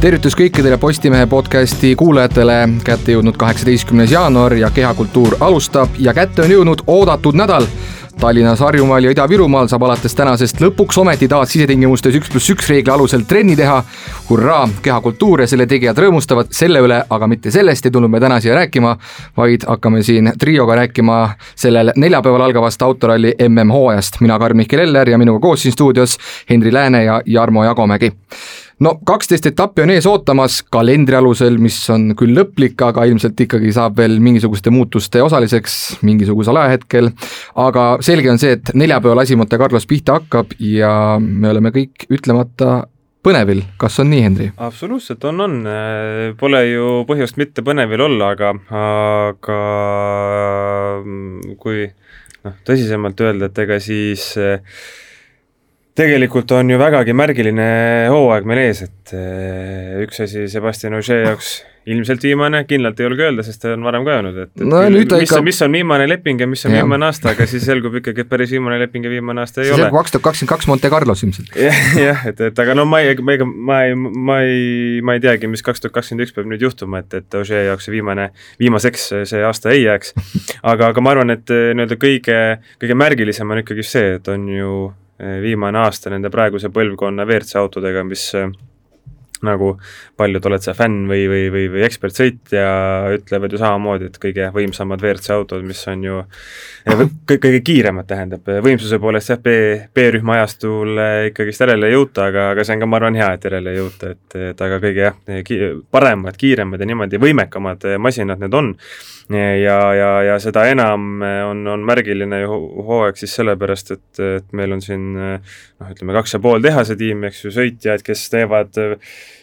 tervitus kõikidele Postimehe podcasti kuulajatele, kätte jõudnud kaheksateistkümnes jaanuar ja Kehakultuur alustab ja kätte on jõudnud oodatud nädal. Tallinnas, Harjumaal ja Ida-Virumaal saab alates tänasest lõpuks ometi taas sisetingimustes üks pluss üks reegli alusel trenni teha. hurraa, Kehakultuur ja selle tegijad rõõmustavad selle üle, aga mitte sellest ei tulnud me täna siia rääkima, vaid hakkame siin trioga rääkima sellel neljapäeval algavast autoralli MM-hooajast. mina, Karl-Mihkel Eller ja minuga koos siin stuudios Henri Lääne ja Jarmo Jagomägi no kaksteist etappi on ees ootamas kalendri alusel, mis on küll lõplik, aga ilmselt ikkagi saab veel mingisuguste muutuste osaliseks mingisugusel ajahetkel. aga selge on see, et neljapäeval asi Monte Carlos pihta hakkab ja me oleme kõik ütlemata põnevil, kas on nii, Henri? absoluutselt on, on, pole ju põhjust mitte põnevil olla, aga, aga kui noh, tõsisemalt öelda, et ega siis äh, tegelikult on ju vägagi märgiline hooaeg meil ees, et eh, üks asi Sebastian Ogier jaoks ilmselt viimane, kindlalt ei julge öelda, sest ta on varem ka öelnud, et, et no, küll, mis, ikka... mis on viimane leping ja mis on ja. viimane aasta, aga siis selgub ikkagi, et päris viimane leping ja viimane aasta ei see ole. kaks tuhat kakskümmend kaks Monte Carlos ilmselt. jah, et, et aga no ma ei, ega ma ei, ma ei, ma ei teagi, mis kaks tuhat kakskümmend üks peab nüüd juhtuma, et, et Ogier jaoks see viimane, viimaseks see aasta ei jääks. aga, aga ma arvan, et eh, nii-öelda kõige, kõige märgilisem on ikkagi see, et on ju viimane aasta nende praeguse põlvkonna WRC autodega, mis nagu paljud oled sa fänn või, või, või, või ekspertsõitja, ütlevad ju samamoodi, et kõige võimsamad WRC autod, mis on ju eh, kõik kõige kiiremad, tähendab, võimsuse poolest jah, B, B-rühma ajastul ikkagist järele ei jõuta, aga, aga see on ka, ma arvan, hea, et järele ei jõuta, et, et aga kõige jah ki,, paremad, kiiremad ja niimoodi võimekamad masinad need on. Ja, ja, ja seda enam on, on märgiline ju hooaeg siis sellepärast, et, et meil on siin noh, ütleme kaks ja pool tehase tiimi, eks ju, sõitjaid, kes teevad,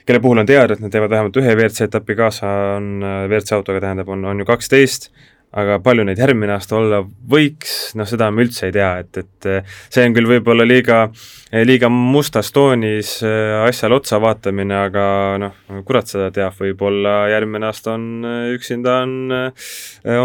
kelle puhul on teada, et nad teevad vähemalt ühe WRC etapi kaasa, on WRC autoga, tähendab, on, on ju kaksteist aga palju neid järgmine aasta olla võiks, noh, seda me üldse ei tea, et, et eh, see on küll võib-olla liiga, liiga mustas toonis eh, asjale otsa vaatamine, aga noh, kurat seda teab, võib-olla järgmine aasta on üksinda on,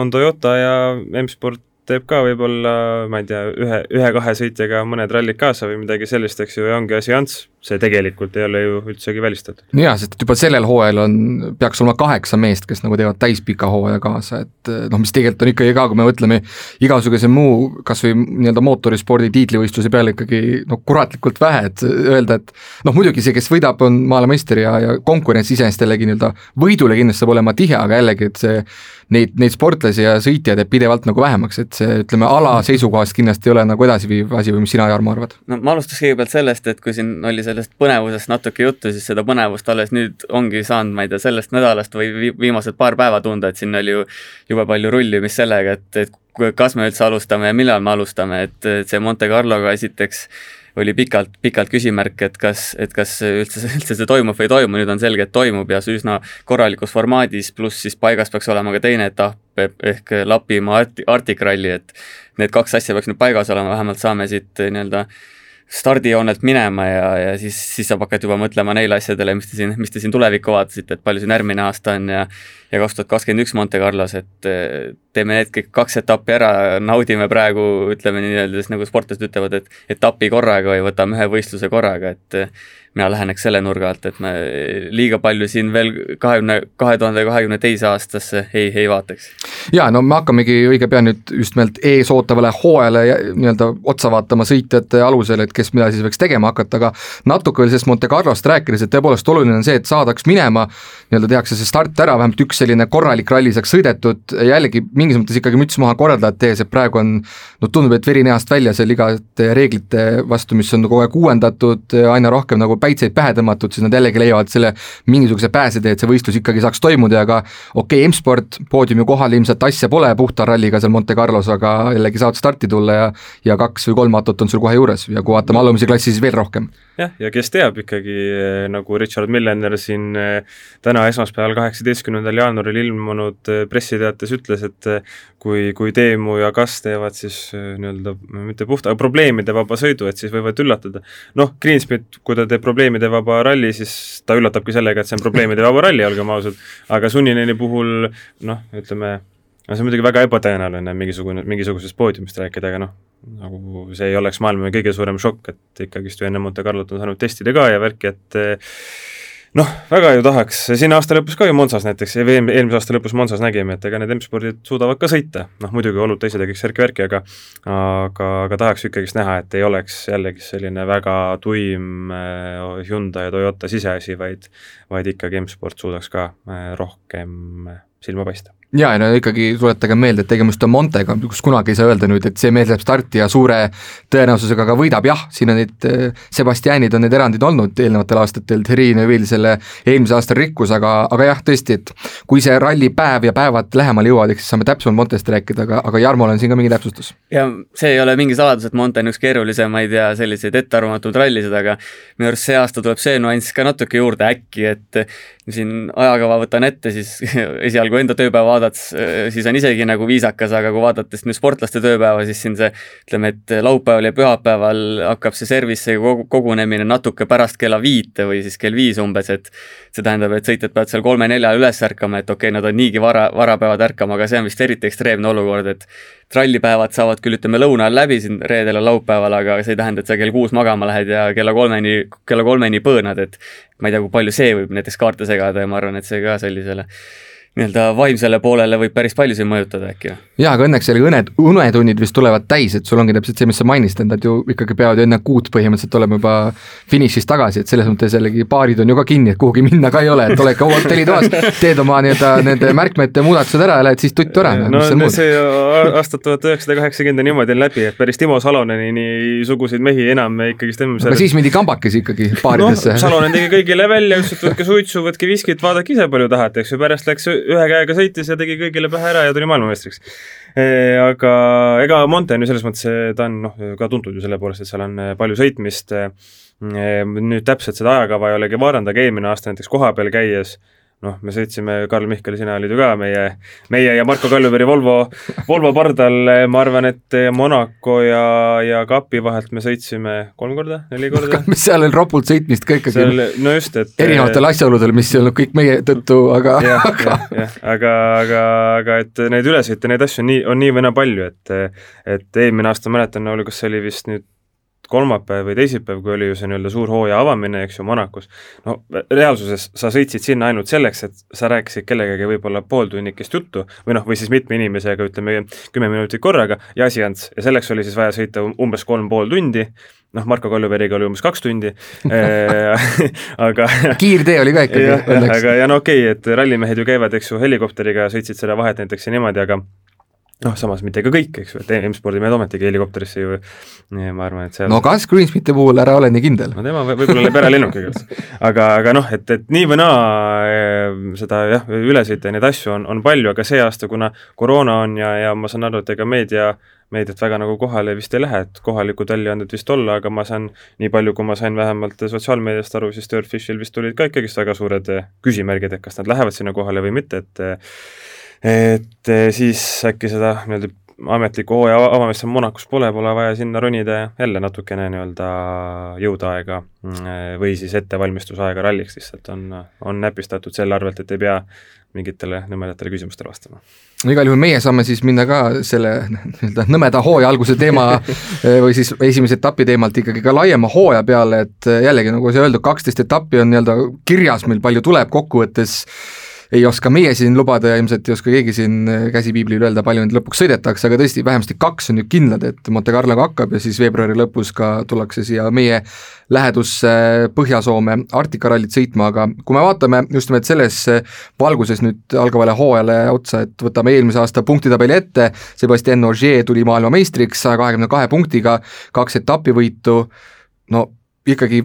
on Toyota ja M-Sport teeb ka võib-olla, ma ei tea, ühe, ühe-kahe sõitjaga mõned rallid kaasa või midagi sellist, eks ju, ja ongi asi ants, see tegelikult ei ole ju üldsegi välistatud. jaa, sest juba sellel hooajal on, peaks olema kaheksa meest, kes nagu teevad täispika hooaja kaasa, et noh, mis tegelikult on ikkagi ka, kui me mõtleme igasuguse muu kas või nii-öelda mootorispordi tiitlivõistluse peale ikkagi noh, kuratlikult vähe, et öelda, et noh, muidugi see, kes võidab, on maailmameister ja, ja konkurents iseenesest jällegi nii-öelda võidule kindlasti saab olema tihe, aga jällegi, et see neid, neid sportlasi ja sõitjaid jääb pidevalt nagu vähemaks, et see ütleme, ala seisukohast kindlasti ei ole nagu edasiviiv asi või mis sina, Jarmo, arvad? no ma alustaks kõigepealt sellest, et kui siin oli sellest põnevusest natuke juttu, siis seda põnevust alles nüüd ongi saanud, ma ei tea, sellest nädalast või viimased paar päeva tunda, et siin oli ju jube palju rullimist sellega, et, et kas me üldse alustame ja millal me alustame, et, et see Monte Carloga esiteks oli pikalt, pikalt küsimärk, et kas, et kas üldse, üldse see toimub või ei toimu, nüüd on selge, et toimub ja see üsna korralikus formaadis, pluss siis paigas peaks olema ka teine etapp ehk Lapimaa Arctic Rally, et need kaks asja peaks nüüd paigas olema, vähemalt saame siit nii-öelda stardijoonelt minema ja, ja siis, siis saab hakata juba mõtlema neile asjadele, mis te siin, mis te siin tulevikku vaatasite, et palju siin järgmine aasta on ja ja kaks tuhat kakskümmend üks Monte Carlos, et eh, teeme need kõik kaks etappi ära, naudime praegu, ütleme nii-öelda siis nagu sportlased ütlevad, et etapi korraga või võtame ühe võistluse korraga, et mina läheneks selle nurga alt, et me liiga palju siin veel kahekümne, kahe tuhande kahekümne teise aastasse ei, ei vaataks. jaa, no me hakkamegi õige pea nüüd just nimelt ees ootavale hooajale nii-öelda otsa vaatama sõitjate alusel, et kes mida siis võiks tegema hakata, aga natuke veel sellest Monte Carlost rääkides, et tõepoolest oluline on see, et saadaks minema, nii-öelda tehakse see start ära, vähemalt üks selline korralik ralli saaks sõidetud, jällegi mingis mõttes ikkagi müts maha korraldajate ees, et praegu on no tundub, et veri nehast välja seal igate reeglite vastu, mis on kogu aeg uuendatud, aina rohkem nagu päitseid pähe tõmmatud, siis nad jällegi leiavad selle mingisuguse pääsetee, et see võistlus ikkagi saaks toimuda, aga okei okay,, M-sport poodiumi kohal ilmselt asja pole puhta ralliga seal Monte Carlos, aga jällegi saad starti tulla ja ja kaks või kolm autot on sul kohe juures ja kui vaatame alumisi klassi, siis veel rohkem. jah, ja kes teab ikkagi, nagu Richard Millener siin täna esmaspäeval, kaheksateistkümnendal jaanuaril ilmunud äh, pressiteates ütles, et kui, kui Teemu ja Kas teevad siis nii-öelda mitte puhta, aga probleemide vaba sõidu, et siis võivad üllatada. noh, Greensmith, kui ta teeb probleemide vaba ralli, siis ta üllatabki sellega, et see on probleemide vaba ralli, olgem ausad, aga Sunnineni puhul noh, ütleme, no see on muidugi väga ebatõenäoline mingisugune, mingisugusest poodiumist rääkida, aga noh, nagu see ei oleks maailma kõige suurem šokk, et ikkagist ju enne Monte Carlot on saanud testida ka ja värki, et noh, väga ju tahaks, siin aasta lõpus ka ju Monsas näiteks, eelmise aasta lõpus Monsas nägime, et ega need M-spordid suudavad ka sõita, noh muidugi olud teised ja kõik särki-värki, aga aga, aga tahaks ikkagist näha, et ei oleks jällegi selline väga tuim äh, Hyundai ja Toyota siseasi, vaid vaid ikkagi M-sport suudaks ka äh, rohkem silma paista ja, no ikkagi tuletage meelde, et tegemist on Montega, kus kunagi ei saa öelda nüüd, et see mees läheb starti ja suure tõenäosusega ka võidab, jah, siin on neid äh, Sebastianid on need erandid olnud eelnevatel aastatel, Thierry Neuville selle eelmisel aastal rikkus, aga, aga jah, tõesti, et kui see rallipäev ja päevad lähemale jõuavad, eks siis saame täpsemalt Montest rääkida, aga, aga Jarmol on siin ka mingi täpsustus. ja see ei ole mingi saladus, et Monte on üks keerulisemaid ja selliseid ettearvamatuid rallisid, aga minu arust see aasta tuleb see nüanss ka natuke juurde äkki, et siin ajakava võtan ette, siis esialgu enda tööpäeva vaadates, siis on isegi nagu viisakas, aga kui vaadates nüüd sportlaste tööpäeva, siis siin see ütleme, et laupäeval ja pühapäeval hakkab see service'i kogunemine natuke pärast kella viite või siis kell viis umbes, et see tähendab, et sõitjad peavad seal kolme-neljal üles ärkama, et okei okay,, nad on niigi vara, vara peavad ärkama, aga see on vist eriti ekstreemne olukord, et trallipäevad saavad küll, ütleme, lõuna ajal läbi siin reedel ja laupäeval, aga see ei tähenda, et sa kell kuus magama lähed ja kella kolmeni, kella kolmeni põõnad, et ma ei tea, kui palju see võib näiteks kaarte segada ja ma arvan, et see ka sellisele nii-öelda vaimsele poolele võib päris palju siin mõjutada äkki. jaa, aga õnneks jällegi õned, unetunnid vist tulevad täis, et sul ongi täpselt see, mis sa mainisid, et nad ju ikkagi peavad ju enne kuut põhimõtteliselt olema juba finišis tagasi, et selles mõttes jällegi baarid on ju ka kinni, et kuhugi minna ka ei ole, et oled ka hotellitoas, teed oma nii-öelda nende märkmete muudatused ära ja lähed siis tuttu ära. no see aastat tuhat üheksasada kaheksakümmend on niimoodi läbi, et päris Timo Saloneni suguseid mehi enam ikkagist aga siis mindi kambakesi ikkagi baaridesse no,. Salonen tegi kõigile välja, ütles, et võtke suitsu, võtke viskit, vaadake ise palju tahate, eks ju, pärast läks ühe käega sõitis ja tegi kõigile pähe ära ja tuli maailmameistriks. Aga ega Monte on ju selles mõttes, ta on noh, ka tuntud ju selle poolest, et seal on e, palju sõitmist nüüd täpselt seda ajakava ei olegi vaadanud, aga eelmine aasta näiteks kohapeal käies noh, me sõitsime, Karl Mihkel, sina olid ju ka meie, meie ja Marko Kaljuveri Volvo, Volvo pardal, ma arvan, et Monaco ja, ja Kapi vahelt me sõitsime kolm korda, neli korda. seal oli ropult sõitmist ka ikkagi. no just, et erinevatel asjaoludel, mis ei olnud kõik meie tõttu, aga jah, jah, jah, aga, aga, aga et neid ülesõite, neid asju on nii, on nii või naa palju, et et eelmine aasta mäletan, oli, kas see oli vist nüüd kolmapäev või teisipäev, kui oli ju see nii-öelda suur hooaja avamine, eks ju, Monacos, no reaalsuses sa sõitsid sinna ainult selleks, et sa rääkisid kellegagi võib-olla pooltunnikest juttu või noh, või siis mitme inimesega, ütleme, kümme minutit korraga ja asi ants ja selleks oli siis vaja sõita umbes kolm pool tundi, noh, Marko Koljuveriga oli umbes kaks tundi aga kiirtee oli ka ikkagi aga ja no okei okay,, et rallimehed ju käivad, eks ju, helikopteriga, sõitsid seda vahet näiteks ja niimoodi, aga noh, samas mitte ka kõik, eks ju, et M-spordi mehed ometigi helikopterisse ju, ma arvan, et seal no kas Greensmiti puhul ära ole nii kindel? no tema võib-olla läheb eralennukiga aga, aga noh, et, et nii või naa eh, seda jah, ülesõite ja neid asju on, on palju, aga see aasta, kuna koroona on ja, ja ma saan aru, et ega meedia meediat väga nagu kohale vist ei lähe, et kohalikud väljaanded vist olla, aga ma saan, nii palju kui ma sain vähemalt sotsiaalmeediast aru, siis Dirtfishil vist tulid ka ikkagist väga suured küsimärgid, et kas nad lähevad sinna kohale või mitte, et et eh, siis äkki seda nii-öelda ametlikku hooaja avamist seal Monacos pole, pole vaja sinna ronida ja jälle natukene nii-öelda jõudaega mm, või siis ettevalmistusaega ralliks lihtsalt on, on näpistatud selle arvelt, et ei pea mingitele nõmedatele küsimustele vastama. no igal juhul meie saame siis minna ka selle nii-öelda nõmeda hooaja alguse teema või siis esimese etapi teemalt ikkagi ka laiema hooaja peale, et jällegi, nagu sai öeldud, kaksteist etappi on nii-öelda kirjas meil palju tuleb kokkuvõttes ei oska meie siin lubada ja ilmselt ei oska keegi siin äh, käsi piiblil öelda, palju neid lõpuks sõidetakse, aga tõesti, vähemasti kaks on ju kindlad, et Monte Carloga hakkab ja siis veebruari lõpus ka tullakse siia meie lähedusse Põhja-Soome Arktika rallit sõitma, aga kui me vaatame just nimelt selles äh, valguses nüüd algavale hooajale otsa, et võtame eelmise aasta punktitabeli ette, Sebastian Ogier tuli maailmameistriks saja kahekümne kahe punktiga, kaks etapivõitu, no ikkagi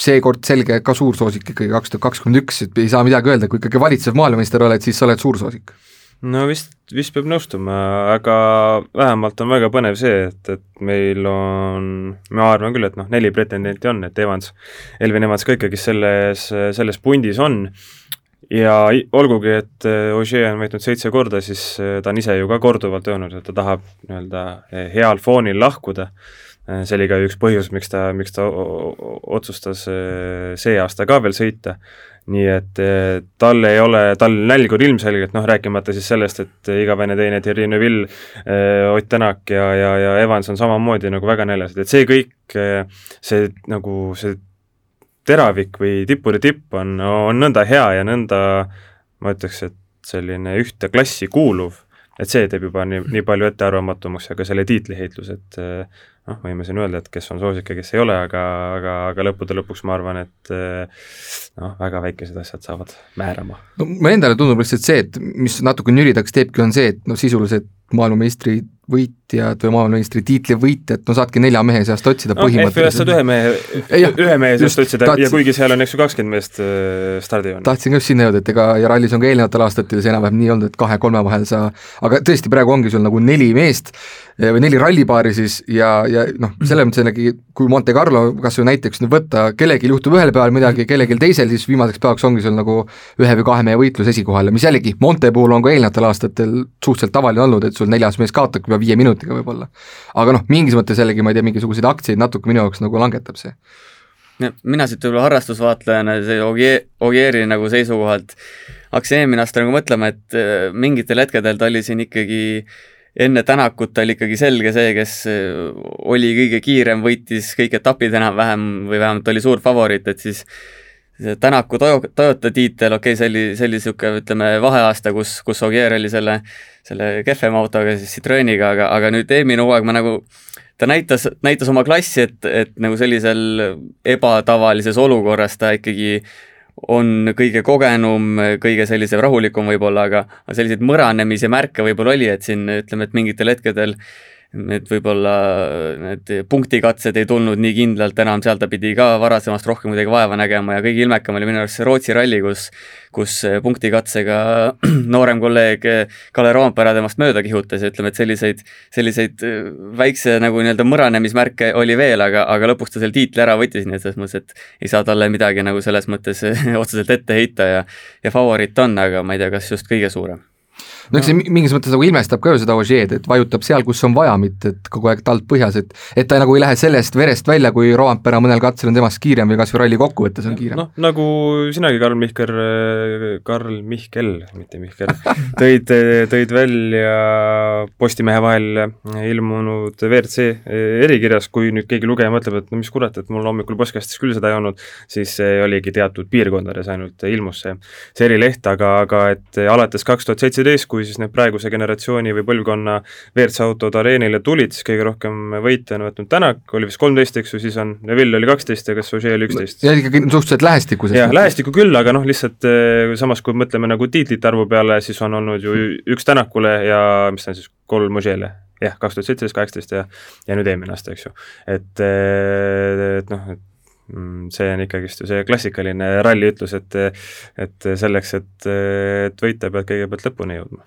seekord selge ka suursoosik ikkagi kaks tuhat kakskümmend üks, et ei saa midagi öelda, kui ikkagi valitsev maailmameister oled, siis sa oled suursoosik. no vist, vist peab nõustuma, aga vähemalt on väga põnev see, et, et meil on, ma arvan küll, et noh, neli pretendenti on, et Evans, Elvin Evans ka ikkagi selles, selles pundis on, ja olgugi, et Ogier on võitnud seitse korda, siis ta on ise ju ka korduvalt öelnud, et ta tahab nii-öelda heal foonil lahkuda Äh, see oli ka üks põhjus, miks ta, miks ta otsustas äh, see aasta ka veel sõita. nii et äh, tal ei ole, tal nälg on ilmselgelt, noh rääkimata siis sellest, et igavene teine Thierry Neuville, Ott Tänak ja, ja, ja Evans on samamoodi nagu väga näljased, et see kõik, see nagu see teravik või tippuri tipp on, on nõnda hea ja nõnda ma ütleks, et selline ühte klassi kuuluv, et see teeb juba nii, nii palju ettearvamatumaks ja ka selle tiitliheitlus, et noh, võime siin öelda, et kes on soosik ja kes ei ole, aga, aga, aga lõppude lõpuks ma arvan, et noh, väga väikesed asjad saavad määrama. no mulle endale tundub lihtsalt see, et mis natuke nüridaks teebki, on see, et noh, sisuliselt maailmameistri võitjad või maailmameistri tiitli võitjad, no saadki nelja mehe seast otsida no, põhimõtteliselt. Saad ühe mehe, ühe mehe seast otsida tahtsin, ja kuigi seal on, eks ju, kakskümmend meest äh, stardijoonel. tahtsin ka just sinna jõuda, et ega ja rallis on ka eelnevatel aastatel see enam-vähem nii olnud, et kahe-kolme vahel sa, aga tõesti, praegu ongi sul nagu neli meest või neli rallipaari siis ja, ja noh, selles mõttes jällegi, kui Monte Carlo kas või näiteks nüüd võtta, kellelgi juhtub ühel päeval midagi, kellelgi teisel, siis viimaseks päevaks ongi sul nagu ühe või kahe mehe võitlus esikohal ja mis jällegi, Monte puhul on ka eelnevatel aastatel suhteliselt tavaline olnud, et sul neljas mees kaotabki juba viie minutiga võib-olla. aga noh, mingis mõttes jällegi ma ei tea, mingisuguseid aktsiaid natuke minu jaoks nagu langetab see. mina siit võib-olla harrastusvaatlejana see Ogier, Ogieri nagu seisukohalt hakkasin eelmine aasta nagu mõtlema, et äh, mingitel hetkedel ta oli siin ikkagi enne Tänakut oli ikkagi selge see, kes äh, oli kõige kiirem, võitis kõik etapid enam-vähem või vähemalt oli suur favoriit, et siis see Tänaku Toyota tiitel, okei okay,, see oli, see oli niisugune ütleme, vaheaasta, kus, kus Ogier oli selle, selle kehvema autoga, siis Citroeniga, aga, aga nüüd eelmine hooaeg ma nagu ta näitas, näitas oma klassi, et, et nagu sellisel ebatavalises olukorras ta ikkagi on kõige kogenum, kõige sellisem rahulikum võib-olla, aga selliseid mõranemise märke võib-olla oli, et siin ütleme, et mingitel hetkedel need võib-olla need punktikatsed ei tulnud nii kindlalt enam, seal ta pidi ka varasemast rohkem kuidagi vaeva nägema ja kõige ilmekam oli minu arust see Rootsi ralli, kus kus punktikatsega noorem kolleeg Kalle Roompere temast mööda kihutas ja ütleme, et selliseid, selliseid väikse nagu nii-öelda mõranemismärke oli veel, aga, aga lõpuks ta selle tiitli ära võttis, nii et selles mõttes, et ei saa talle midagi nagu selles mõttes otseselt ette heita ja ja favoriit on, aga ma ei tea, kas just kõige suurem no eks see mingis mõttes nagu ilmestab ka ju seda Ožeed, et vajutab seal, kus on vaja, mitte et kogu aeg tald põhjas, et et ta nagu ei lähe sellest verest välja, kui Roampere mõnel katsel on temast kiirem või kas või ralli kokkuvõttes on kiirem. noh, nagu sinagi, Karl Mihkel, Karl Mihkel, mitte Mihkel, tõid, tõid välja Postimehe vahel ilmunud WRC erikirjas, kui nüüd keegi lugeja mõtleb, et no mis kurat, et mul hommikul postkastis küll seda ei olnud, siis see oligi teatud piirkondades ainult ilmus see, see erileht, aga, aga et alates kaks tuhat seitseteist, kui kui siis need praeguse generatsiooni või põlvkonna WRC autod areenile tulid, siis kõige rohkem võite on võtnud Tänak, oli vist kolmteist, eks ju, siis on Neville oli kaksteist ja kas Ožee oli üksteist. ja ikkagi suhteliselt lähestikku. jah, lähestikku küll, aga noh, lihtsalt eh, samas kui mõtleme nagu tiitlite arvu peale, siis on olnud ju üks Tänakule ja mis ta on siis, kolm Ožeele jah, kaks tuhat seitseteist, kaheksateist ja ja nüüd eelmine aasta, eks ju. et, eh, et noh, et see on ikkagist ju see klassikaline ralli ütlus, et et selleks, et, et võita, pead kõigepealt lõpuni jõudma.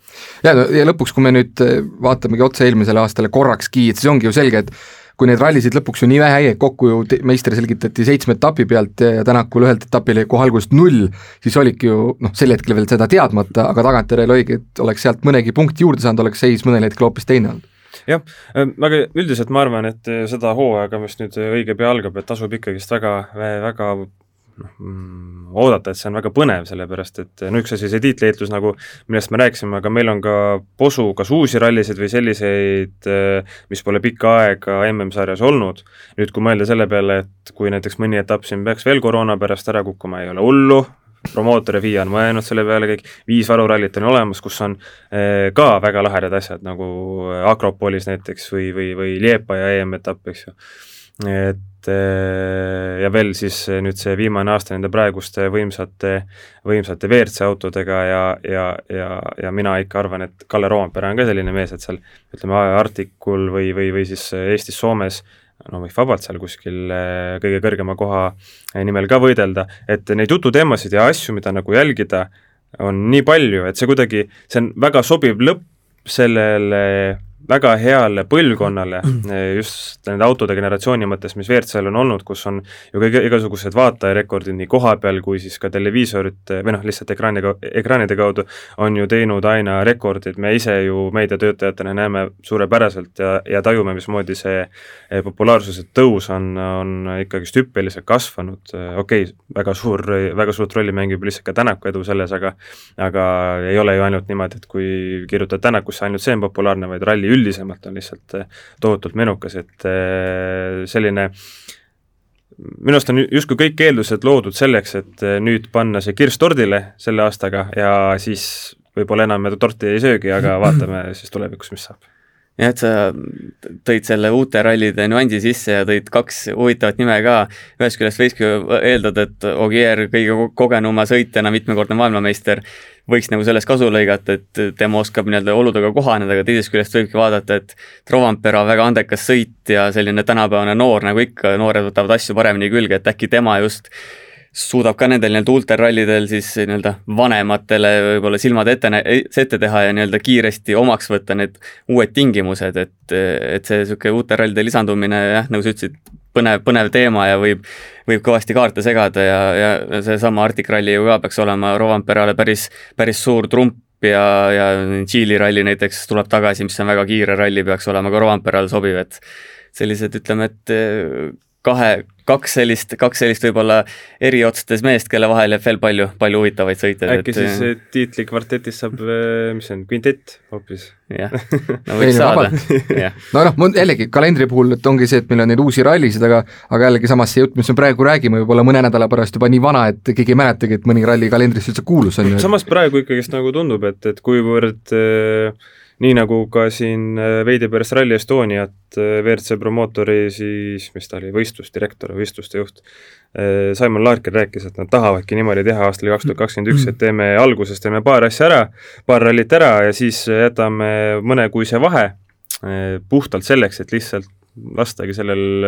ja, ja lõpuks, kui me nüüd vaatamegi otse eelmisele aastale korrakski, et siis ongi ju selge, et kui neid rallisid lõpuks ju nii vähe jäi, et kokku ju meister selgitati seitsme etapi pealt ja Tänakul ühelt etapil jäi kohe algusest null, siis oligi ju noh, sel hetkel veel seda teadmata, aga tagantjärele oligi, et oleks sealt mõnegi punkti juurde saanud, oleks seis mõnel hetkel hoopis teine olnud jah, aga üldiselt ma arvan, et äh, seda hooaega, mis nüüd äh, õige pea algab, et tasub ikkagist väga, väga noh, mm, oodata, et see on väga põnev, sellepärast et no üks asi, see tiitliheitlus nagu, millest me rääkisime, aga meil on ka posu kas uusi rallisid või selliseid, mis pole pikka aega MM-sarjas olnud. nüüd, kui mõelda selle peale, et kui näiteks mõni etapp siin peaks veel koroona pärast ära kukkuma, ei ole hullu, promootor ja FIA on mõelnud selle peale kõik, viis varurallit on olemas, kus on eh, ka väga lahedad asjad, nagu eh, Akropolis näiteks või, või, või Liepa ja EM-etapp, eks ju. et eh, ja veel siis nüüd see viimane aasta nende praeguste võimsate, võimsate WRC autodega ja, ja, ja, ja mina ikka arvan, et Kalle Roompere on ka selline mees, et seal ütleme, Arcticul või, või, või siis Eestis-Soomes no võib vabalt seal kuskil äh, kõige kõrgema koha äh, nimel ka võidelda, et neid jututeemasid ja asju, mida nagu jälgida, on nii palju, et see kuidagi, see on väga sobiv lõpp sellele väga heale põlvkonnale just nende autode generatsiooni mõttes, mis WRC-l on olnud, kus on ju kõige, igasugused vaatajarekordid nii koha peal kui siis ka televiisorite või noh, lihtsalt ekraaniga, ekraanide kaudu on ju teinud aina rekordid, me ise ju meediatöötajatena näeme suurepäraselt ja, ja tajume, mismoodi see eh, populaarsuse tõus on, on ikkagist hüppeliselt kasvanud, okei okay,, väga suur, väga suurt rolli mängib lihtsalt ka Tänaku edu selles, aga aga ei ole ju ainult niimoodi, et kui kirjutad Tänakusse, ainult see on populaarne, vaid ralli üldisemalt on lihtsalt eh, tohutult menukas, et eh, selline minu arust on justkui kõik eeldused loodud selleks, et nüüd panna see kirss tordile selle aastaga ja siis võib-olla enam me torti ei söögi, aga vaatame siis tulevikus, mis saab jah, et sa tõid selle uute rallide nüansi sisse ja tõid kaks huvitavat nime ka. ühest küljest võikski eeldada, et Ogier, kõige kogenuma sõitjana, mitmekordne maailmameister, võiks nagu sellest kasu lõigata, et tema oskab nii-öelda oludega kohaneda, aga teisest küljest võibki vaadata, et Rovanpera väga andekas sõitja, selline tänapäevane noor, nagu ikka, noored võtavad asju paremini külge, et äkki tema just suudab ka nendel nii-öelda ultrarallidel siis nii-öelda vanematele võib-olla silmad ette, ette teha ja nii-öelda kiiresti omaks võtta need uued tingimused, et, et see niisugune ultrarallide lisandumine jah, nagu sa ütlesid, põnev, põnev teema ja võib, võib kõvasti kaarte segada ja, ja seesama Arctic Rally ju ka peaks olema Rovanperale päris, päris suur trump ja, ja Tšiili ralli näiteks tuleb tagasi, mis on väga kiire ralli, peaks olema ka Rovanperale sobiv, et sellised, ütleme, et kahe, kaks sellist, kaks sellist võib-olla eri otsustes meest, kelle vahel jääb veel palju, palju huvitavaid sõite. äkki et, siis äh, tiitlikvartetist saab, äh, mis see on, kvintett hoopis? jah, no võiks saada, no noh, jällegi kalendri puhul, et ongi see, et meil on neid uusi rallisid, aga aga jällegi samas see jutt, mis me praegu räägime, võib olla mõne nädala pärast juba nii vana, et keegi ei mäletagi, et mõni ralli kalendrisse üldse kuulus, on ju. samas praegu ikkagist nagu tundub, et, et kuivõrd äh, nii nagu ka siin äh, veidi pärast Rally Estoniat äh, WRC promootori siis, mis ta oli, võistlusdirektor, võistluste juht, äh, Simon Larkin rääkis, et nad tahavadki niimoodi teha aastal kaks tuhat kakskümmend üks, et teeme alguses teeme paar asja ära, paar rallit ära ja siis jätame mõnekuise vahe puhtalt selleks, et lihtsalt lastagi sellel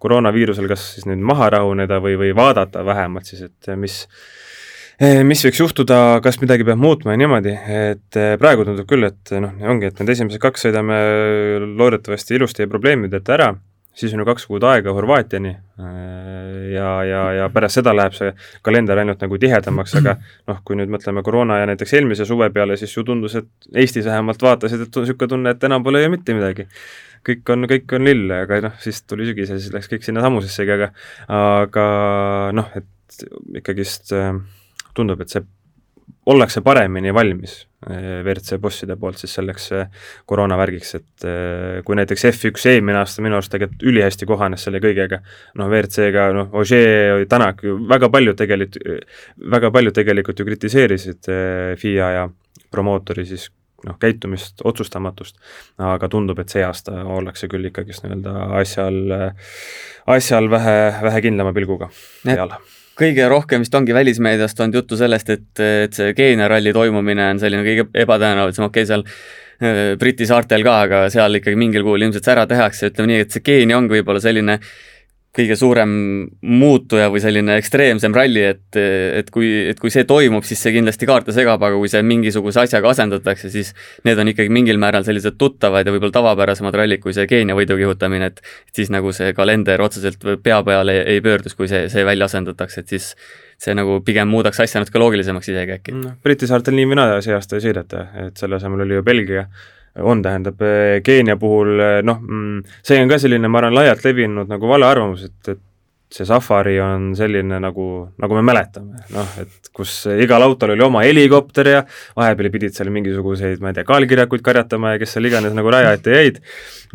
koroonaviirusel kas siis nüüd maha rahuneda või, või vaadata vähemalt siis, et mis mis võiks juhtuda, kas midagi peab muutma ja niimoodi, et eh, praegu tundub küll, et noh, ongi, et need esimesed kaks sõidame loodetavasti ilusti ja probleemideta ära, siis on ju kaks kuud aega Horvaatiani eh, ja, ja, ja pärast seda läheb see kalender ainult nagu tihedamaks, aga noh, kui nüüd mõtleme koroona ja näiteks eelmise suve peale, siis ju tundus, et Eestis vähemalt vaatasid, et on niisugune tunne, et enam pole ju mitte midagi. kõik on, kõik on lill, aga noh, siis tuli sügis ja siis läks kõik sinna samusessegi, aga aga noh, et ikkagist äh, tundub, et see ollakse paremini valmis eh, WRC bosside poolt siis selleks eh, koroonavärgiks, et eh, kui näiteks F1 eelmine aasta minu arust tegelikult ülihästi kohanes selle kõigega, noh, WRC-ga, noh, Ogier, Tänak ju väga paljud tegelikult, väga paljud tegelikult ju kritiseerisid FIA ja promootori siis noh, käitumist, otsustamatust, aga tundub, et see aasta ollakse küll ikkagist nii-öelda asjal, asjal vähe, vähe kindlama pilguga peal kõige rohkem vist ongi välismeediast olnud juttu sellest, et, et see Keenia ralli toimumine on selline kõige ebatõenäolisem, okei okay,, seal äh, Briti saartel ka, aga seal ikkagi mingil kuul ilmselt see ära tehakse, ütleme nii, et see Keenia ongi võib-olla selline kõige suurem muutuja või selline ekstreemsem ralli, et, et kui, et kui see toimub, siis see kindlasti kaarte segab, aga kui see mingisuguse asjaga asendatakse, siis need on ikkagi mingil määral sellised tuttavad ja võib-olla tavapärasemad rallid kui see Keenia võidu kihutamine, et siis nagu see kalender otseselt pea peale ei, ei pöörduks, kui see, see välja asendatakse, et siis see nagu pigem muudaks asja natuke loogilisemaks isegi äkki no,. Briti saartel nii või naa see aasta ei sõideta, et selle asemel oli ju Belgia on, tähendab eh, Keenia puhul eh, noh, mm, see on ka selline, ma arvan, laialt levinud nagu valearvamus, et, et see safari on selline nagu, nagu me mäletame, noh, et kus igal autol oli oma helikopter ja vahepeal pidid seal mingisuguseid, ma ei tea, kaalkirjakuid karjatama ja kes seal iganes nagu raja ette jäid,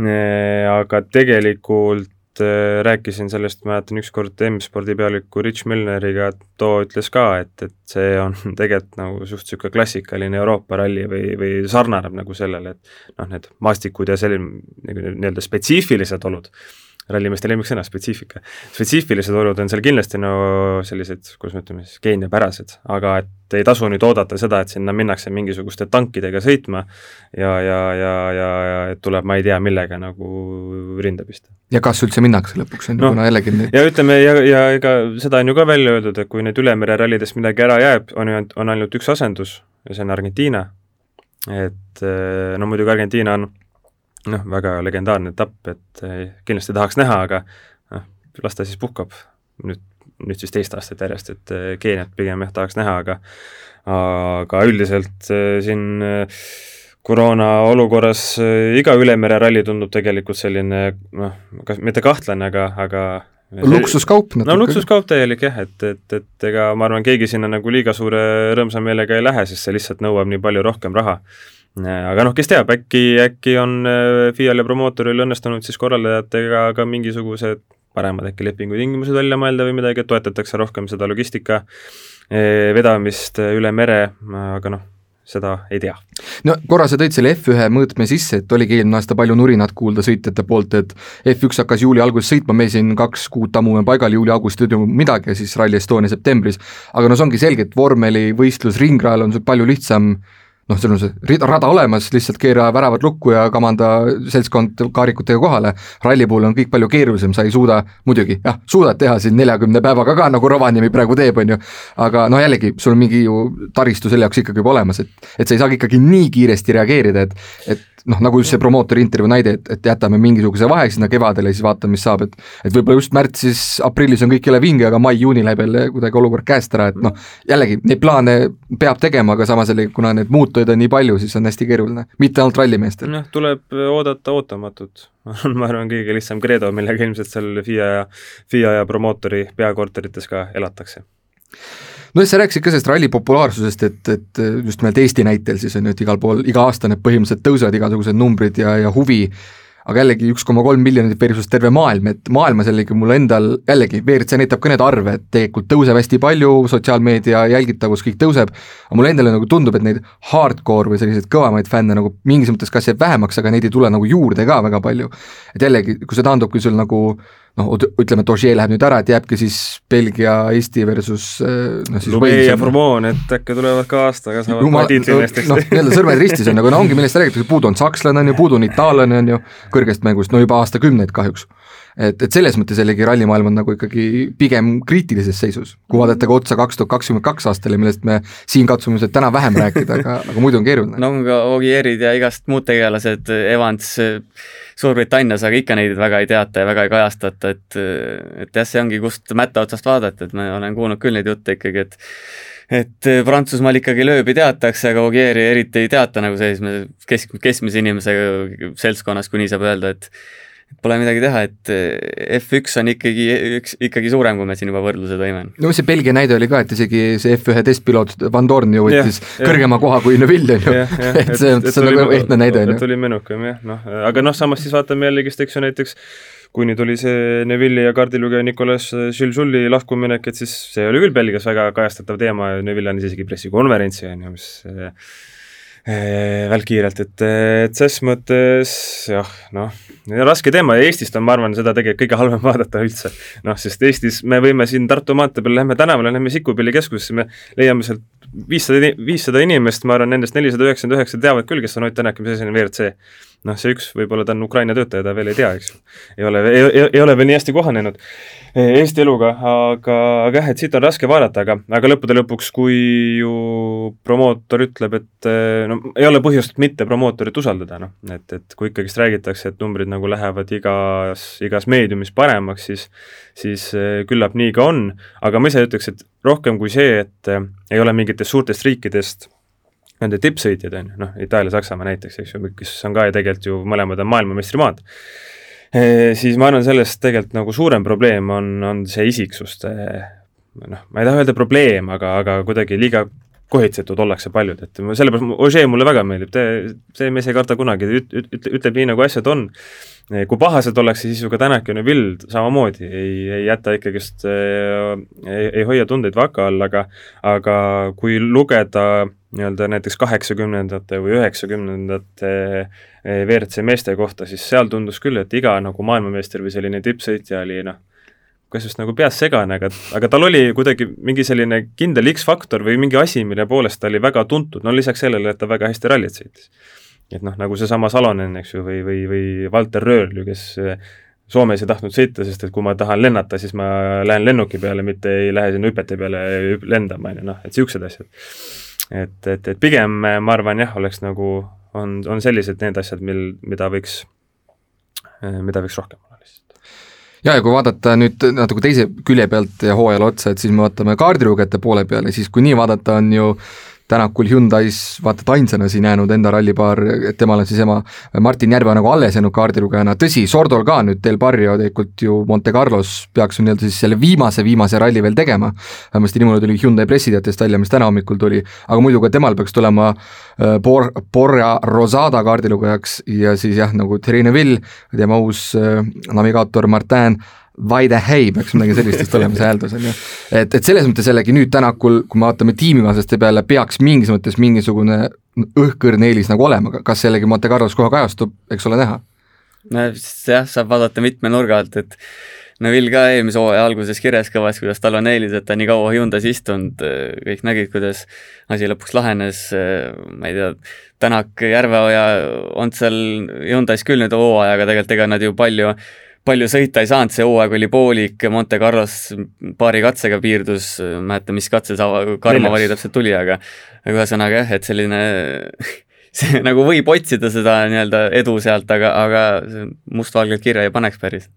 eh, aga tegelikult Äh, rääkisin sellest, mäletan ükskord M-spordi pealiku Rich Milneriga, too ütles ka, et, et see on tegelikult nagu suht niisugune klassikaline Euroopa ralli või, või sarnaneb nagu sellele, et noh, need maastikud ja selline nagu nii-öelda spetsiifilised olud rallimeeste lemmiksõna, spetsiifika. spetsiifilised olud on seal kindlasti no sellised, kuidas me ütleme siis, geeniapärased, aga et ei tasu nüüd oodata seda, et sinna minnakse mingisuguste tankidega sõitma ja, ja, ja, ja, ja et tuleb ma ei tea millega nagu rinda pista. ja kas üldse minnakse lõpuks, on ju, kuna jällegi nüüd ja ütleme, ja, ja ega seda on ju ka välja öeldud, et kui nüüd ülemere rallidest midagi ära jääb, on ju, on ainult üks asendus ja see on Argentiina. et no muidugi Argentiina on noh, väga legendaarne etapp, et eh, kindlasti tahaks näha, aga noh, las ta siis puhkab nüüd, nüüd siis teist aastat järjest, et eh, Keeniat pigem jah, tahaks näha, aga aga üldiselt eh, siin koroona olukorras iga ülemere ralli tundub tegelikult selline noh, kas mitte kahtlane, aga, aga luksuskaup natuke. no luksuskaup täielik jah, et, et, et ega ma arvan, keegi sinna nagu liiga suure rõõmsa meelega ei lähe, sest see lihtsalt nõuab nii palju rohkem raha aga noh, kes teab, äkki, äkki on äh, FIA-l ja promootoril õnnestunud siis korraldajatega ka mingisugused paremad äkki lepingutingimused välja mõelda või midagi, et toetatakse rohkem seda logistika eh, vedamist üle mere, aga noh, seda ei tea. no korra sa tõid selle F1 mõõtme sisse, et oligi eelmine aasta palju nurinat kuulda sõitjate poolt, et F1 hakkas juuli alguses sõitma, me siin kaks kuud tammume paigal, juuli-augustis ei toimu midagi ja siis Rally Estonia septembris, aga no see ongi selge, et vormelivõistlus ringrajal on sul palju lihtsam noh, sul on see rada olemas, lihtsalt keera väravad lukku ja kamanda seltskond kaarikutega kohale. ralli puhul on kõik palju keerulisem, sa ei suuda, muidugi jah, suudad teha siin neljakümne päevaga ka, nagu Rovaniemi praegu teeb, on ju, aga no jällegi, sul on mingi ju taristu selle jaoks ikkagi juba olemas, et et sa ei saa ikkagi nii kiiresti reageerida, et et noh, nagu just see promootori intervjuu näide, et, et jätame mingisuguse vahe sinna kevadele ja siis vaatame, mis saab, et et võib-olla just märtsis, aprillis on kõik jälle vinge, aga mai-juuni läheb jälle kuidagi olukord käest ära, et noh, jällegi neid plaane peab tegema, aga samas jällegi, kuna neid muutujaid on nii palju, siis on hästi keeruline, mitte ainult rallimeestel. noh, tuleb oodata ootamatut. Ma arvan, kõige lihtsam kreedo, millega ilmselt seal FIA ja, FIA ja promootori peakorterites ka elatakse. Nojah, sa rääkisid ka sellest ralli populaarsusest, et, et just nimelt Eesti näitel siis on ju, et igal pool, iga aasta need põhimõtteliselt tõusevad igasugused numbrid ja, ja huvi, aga jällegi üks koma kolm miljonit versus terve maailm, et maailmas jällegi mul endal, jällegi, WRC näitab ka need arve, et tegelikult tõuseb hästi palju, sotsiaalmeedia jälgitavus, kõik tõuseb, aga mulle endale nagu tundub, et neid hardcore või selliseid kõvemaid fänne nagu mingis mõttes kas jääb vähemaks, aga neid ei tule nagu juurde ka väga palju. et jällegi, kui see taandubki sul nagu noh, ütleme, et Ogier läheb nüüd ära, et jääbki siis Belgia, Eesti versus eh, noh siis Lube ja Formon, et äkki tulevad ka aastaga, saavad Jumal, tiitli neist, eks. noh, nii-öelda sõrmed ristis on, aga no ongi, millest räägitakse, puudu on sakslane, on ju, puudu on itaallane, on ju, kõrgest mängust, no juba aastakümneid kahjuks. Et, et selles mõttes jällegi rallimaailm on nagu ikkagi pigem kriitilises seisus, kui vaadata ka otsa kaks tuhat kakskümmend kaks aastale, millest me siin katsume ilmselt täna vähem rääkida, aga, aga muidu on keeruline. no ka Ogierid ja igast muud tegelased, Evans Suurbritannias, aga ikka neid väga ei teata ja väga ei kajastata, et et jah, see ongi, kust mätta otsast vaadata, et ma olen kuulnud küll neid jutte ikkagi, et et Prantsusmaal ikkagi lööbi teatakse, aga Ogieri eriti ei teata nagu sellise kesk, keskmise inimese seltskonnas, kui nii saab öelda, et Pole midagi teha, et F1 on ikkagi üks, ikkagi suurem, kui me siin juba võrdluse tõime. no see Belgia näide oli ka, et isegi see F1 testpiloot Van Dorn ju võttis ja, kõrgema ja. koha kui Neville, on ju. et see on, see on nagu ehtne näide, on ju. et oli menukam jah, noh, aga noh, samas siis vaatame jällegist, eks ju näiteks kui nüüd oli see Neville'i ja kaardilugeja Nicolas Žilžulli lahkuminek, et siis see oli küll Belgias väga kajastatav teema ja Neville andis isegi pressikonverentsi, on ju, mis välkkiirelt, et, et ses mõttes jah, noh, raske teema ja Eestist on, ma arvan, seda tegelikult kõige halvem vaadata üldse. noh, sest Eestis me võime siin Tartu maantee peal, lähme tänavale, lähme Sikupilli keskusesse, me leiame sealt viissada, viissada inimest, ma arvan, nendest nelisada üheksakümmend üheksa teavad küll, kes on Ott Tänak ja mis asi on WRC noh, see üks, võib-olla ta on Ukraina töötaja, ta veel ei tea, eks ju. ei ole, ei ole veel nii hästi kohanenud Eesti eluga, aga, aga jah, et siit on raske vaadata, aga, aga lõppude lõpuks, kui ju promootor ütleb, et no ei ole põhjust mitte promootorit usaldada, noh, et, et kui ikkagist räägitakse, et numbrid nagu lähevad igas, igas meediumis paremaks, siis siis küllap nii ka on, aga ma ise ütleks, et rohkem kui see, et ei ole mingitest suurtest riikidest nende tippsõitjad on ju, noh, Itaalia, Saksamaa näiteks, eks ju, kes on ka ju tegelikult ju mõlemad on maailmameistrimaad e,, siis ma arvan, sellest tegelikult nagu suurem probleem on, on see isiksuste noh, ma ei taha öelda probleem, aga, aga kuidagi liiga kohitsetud ollakse paljud, et sellepärast Ožee mulle väga meeldib, see mees ei karda kunagi, üt-, üt-, ütleb nii, nagu asjad on. kui pahased ollakse, siis ju ka Tänak ja Neville samamoodi ei, ei jäta ikkagist, ei, ei hoia tundeid vaka all, aga aga kui lugeda nii-öelda näiteks kaheksakümnendate või üheksakümnendate WRC meeste kohta, siis seal tundus küll, et iga nagu maailmameister või selline tippsõitja oli noh, kas just nagu peas segane, aga, aga tal oli kuidagi mingi selline kindel X-faktor või mingi asi, mille poolest ta oli väga tuntud, no lisaks sellele, et ta väga hästi rallit sõitis. et noh, nagu seesama Salonen, eks ju, või, või, või Valter Röörl ju, kes Soomes ei tahtnud sõita, sest et kui ma tahan lennata, siis ma lähen lennuki peale, mitte ei lähe sinna hüpete peale lendama, on ju, noh, et niisugused asjad et, et, et pigem ma arvan jah, oleks nagu, on, on sellised need asjad, mil, mida võiks, mida võiks rohkem olla lihtsalt. ja, ja kui vaadata nüüd natuke teise külje pealt ja hooajale otsa, et siis me vaatame kaardilugejate poole peale, siis kui nii vaadata, on ju Tänakul Hyundai's vaata et ainsana siin jäänud enda rallipaar, et temal on siis ema Martin Järve nagu alles jäänud kaardilugejana, tõsi, Sordol ka nüüd Del Barrio tegelikult ju Monte Carlos peaks ju nii-öelda siis selle viimase, viimase ralli veel tegema, vähemasti niimoodi tuli Hyundai pressiteatest välja, mis täna hommikul tuli, aga muidu ka temal peaks tulema äh, Bor-, Borja Rosada kaardilugejaks ja siis jah, nagu Terine Vill, tema uus äh, navigaator Martin Vaide hei peaks midagi sellist vist olema see hääldus, on ju. et, et selles mõttes jällegi nüüd Tänakul, kui me vaatame tiimikaaslaste peale, peaks mingis mõttes mingisugune õhkõrn eelis nagu olema, kas jällegi Monte Carlos kohe kajastub, eks ole näha. no jah, saab vaadata mitme nurga alt, et Neville ka eelmise hooaja alguses kirjas kõvas, kuidas tal on eelis, et ta nii kaua Hyundai's istunud, kõik nägid, kuidas asi lõpuks lahenes, ma ei tea, Tänak, Järveoja on seal Hyundai's küll nüüd hooajaga, tegelikult ega nad ju palju palju sõita ei saanud, see hooaeg oli poolik, Monte Carlos paari katsega piirdus, mäleta, mis katse see karmavari täpselt tuli, aga aga ühesõnaga jah, et selline see nagu võib otsida seda nii-öelda edu sealt, aga, aga mustvalgelt kirja ei paneks päris.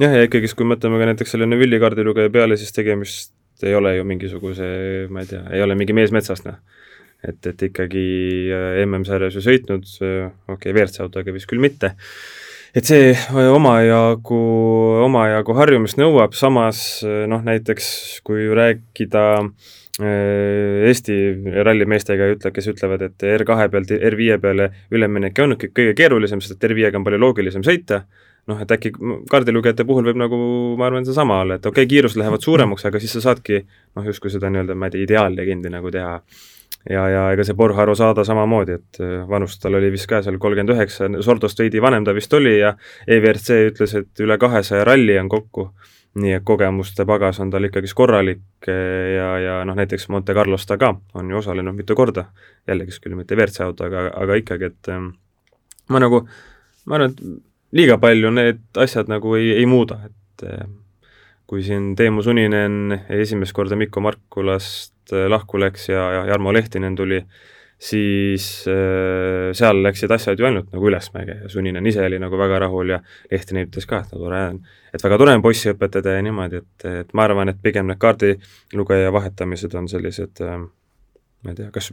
Jah, ja ikkagist, kui mõtleme ka näiteks selle Neville'i kaardilugeja peale, siis tegemist ei ole ju mingisuguse, ma ei tea, ei ole mingi mees metsast, noh. et, et ikkagi äh, MM-sarjas ju sõitnud, okei okay,, WRC autoga vist küll mitte, et see omajagu, omajagu harjumist nõuab, samas noh, näiteks kui rääkida äh, Eesti rallimeestega, kes ütlevad, et R2 pealt R5 peale üleminek ongi kõige keerulisem, sest et R5-ga on palju loogilisem sõita, noh, et äkki kaardilugejate puhul võib nagu, ma arvan, seesama olla, et okei okay,, kiirused lähevad suuremaks, aga siis sa saadki noh, justkui seda nii-öelda, ma ei tea, ideaallegendi nagu teha. Ja, ja ega see Borja Rosada samamoodi, et äh, vanust tal oli vist ka seal kolmkümmend üheksa, Sordost veidi vanem ta vist oli ja EVRC ütles, et üle kahesaja ralli on kokku, nii et kogemuste pagas on tal ikkagist korralik äh, ja, ja noh, näiteks Monte Carlos ta ka on ju osalenud mitu korda, jällegist küll mitte WRC auto, aga, aga ikkagi, et ähm, ma nagu, ma arvan, et liiga palju need asjad nagu ei, ei muuda, et eh, kui siin Teemu Suninen esimest korda Mikko Markulast lahku läks ja, ja Jarmo Lehtinen tuli, siis äh, seal läksid asjad ju ainult nagu ülesmäge ja Suninen ise oli nagu väga rahul ja Lehtinen ütles ka, et no tore on, et väga tore on poissi õpetada ja niimoodi, et, et ma arvan, et pigem need kaardilugeja vahetamised on sellised äh, ma ei tea, kas,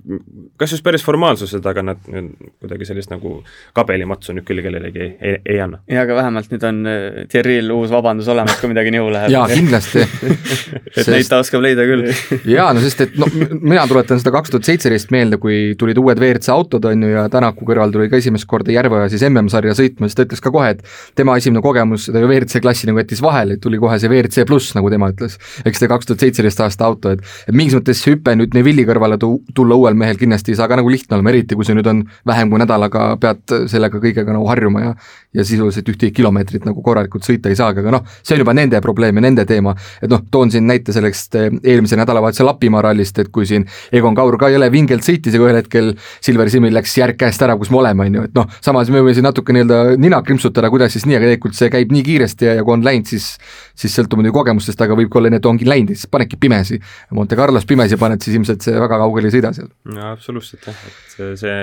kas just päris formaalsuse taga nad kuidagi sellist nagu kabelimatsu nüüd küll kellelegi ei, ei, ei anna? jaa, aga vähemalt nüüd on äh, Thierryl uus vabandus olemas, kui midagi nihu läheb. jaa, kindlasti et sest... neid ta oskab leida küll jaa, no sest et no mina tuletan seda kaks tuhat seitseteist meelde, kui tulid uued WRC autod, on ju, ja Tänaku kõrval tuli ka esimest korda Järveoja siis MM-sarja sõitma, siis ta ütles ka kohe, et tema esimene kogemus seda WRC klassi nagu jättis vahele, et tuli kohe see WRC pluss, nagu tema ütles. eks see kaks tuhat seitseteist aasta auto, et et mingis mõttes see hüpe nüüd Neville'i kõrvale tu-, tulla uuel mehel kindlasti ei saa ka nagu lihtne olema, eriti kui sa nüüd on vähem kui nädalaga, pead sellega kõigega nagu harjuma ja ja sisuliselt ühtegi kilomeetrit nagu korralikult sõita ei saagi, aga noh, see on juba nende probleem ja nende teema, et noh, toon siin näite sellest eh, eelmise nädalavahetuse Lapimaa rallist, et kui siin Egon Kaur ka jõle vingelt sõitis ja kui ühel hetkel Silver Simil läks järg käest ära, kus me oleme, on ju, et noh, samas me võime siin natuke nii-öelda nina krimpsutada, kuidas siis nii, aga tegelikult see käib nii kiiresti ja, ja kui on läinud, siis siis sõltub muidugi kogemustest, aga võib ka olla nii, et ongi läinud ja siis panedki pimesi. Monte Carlos pimesi paned, siis ilmselt see väga kaugele ei sõida seal. jaa, absoluutselt jah, et see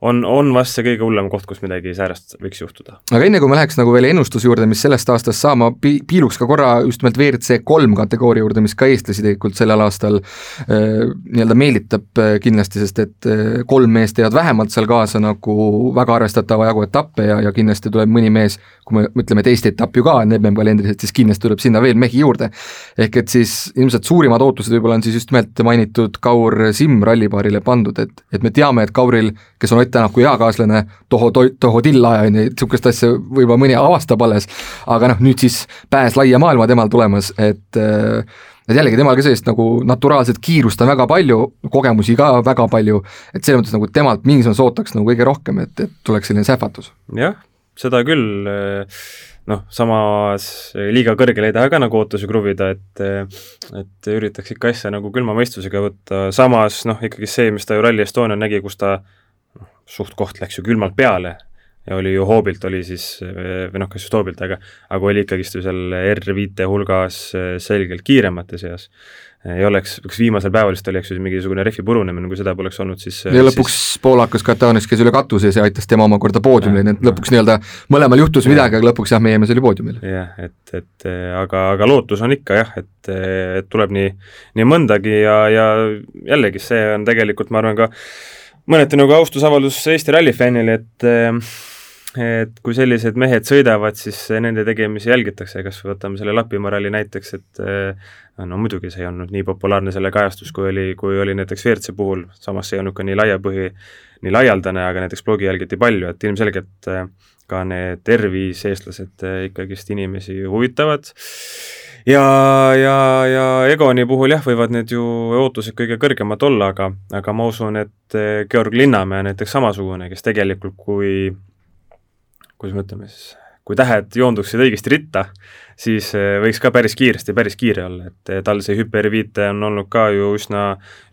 on, on vast see kõige hullem koht, kus midagi säärast võiks juhtuda. aga enne, kui me läheks nagu veel ennustuse juurde, mis sellest aastast saama, pi-, piiluks ka korra just nimelt WRC kolm kategooria juurde, mis ka eestlasi tegelikult sellel aastal äh, nii-öelda meelitab äh, kindlasti, sest et äh, kolm meest teevad vähemalt seal kaasa nagu väga arvestatava jagu etappe ja, ja kindlasti tuleb mõni mees, kui me ütleme teist etappi ju ka on MM-kalendris, et siis kindlasti tuleb sinna veel mehi juurde. ehk et siis ilmselt suurimad ootused võib-olla on siis just nimelt mainitud Kaur Simm rallipaarile pandud, et, et me teame, et Kauril, kes on Ott Tänaku eakaaslane, Toho, Toho Tilla, et niisugust asja võib-olla mõni avastab alles, aga noh, nüüd siis pääs laia maailma temal tulemas, et et jällegi, temal ka sellist nagu naturaalset kiirust on väga palju, kogemusi ka väga palju, et selles mõttes nagu temalt mingis mõttes ootaks nagu kõige rohkem, et, et tuleks selline sähvatus. jah, seda küll, noh, samas liiga kõrgele ei taha ka nagu ootusi kruvida, et et üritaks ikka asja nagu külma mõistusega võtta, samas noh, ikkagi see, mis ta ju Rally Estonial nägi, kus ta suht koht läks ju külmalt peale ja oli ju hoobilt oli siis, või noh, kas just hoobilt, aga aga oli ikkagist ju seal R5 hulgas selgelt kiiremate seas. ei oleks, üks viimasel päeval vist oli, eks ju, mingisugune rehvi purunemine, kui seda poleks olnud, siis ja lõpuks siis... poolakas Katanis käis üle katuse ja aitas tema omakorda poodiumile, nii et lõpuks nii-öelda mõlemal juhtus midagi, aga lõpuks jah, meie mees oli poodiumil. jah, et, et aga, aga lootus on ikka jah, et, et tuleb nii, nii mõndagi ja, ja jällegi, see on tegelikult, ma arvan, ka mõneti nagu austusavaldus Eesti rallifännile, et et kui sellised mehed sõidavad, siis nende tegemisi jälgitakse, kas võtame selle Lapimaa ralli näiteks, et eh, no muidugi see ei olnud nii populaarne selle kajastus, kui oli, kui oli näiteks WRC puhul, samas see ei olnud ka nii laiapõhi, nii laialdane, aga näiteks blogi jälgiti palju, et ilmselgelt eh, ka need R5 eestlased eh, ikkagist inimesi huvitavad ja, ja, ja Egoni puhul jah, võivad need ju ootused kõige kõrgemad olla, aga, aga ma usun, et Georg Linnamäe näiteks samasugune, kes tegelikult, kui kuidas me ütleme siis, kui tähed joonduksid õigesti ritta, siis eh, võiks ka päris kiiresti, päris kiire olla, et eh, tal see hüperviite on olnud ka ju üsna,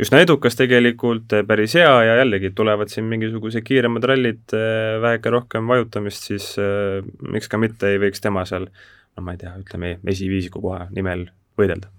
üsna edukas tegelikult, eh, päris hea ja jällegi tulevad siin mingisugused kiiremad rallid, väheke rohkem vajutamist, siis miks ka mitte ei võiks tema seal no ma ei tea, ütleme esiviisiku koha nimel võidelda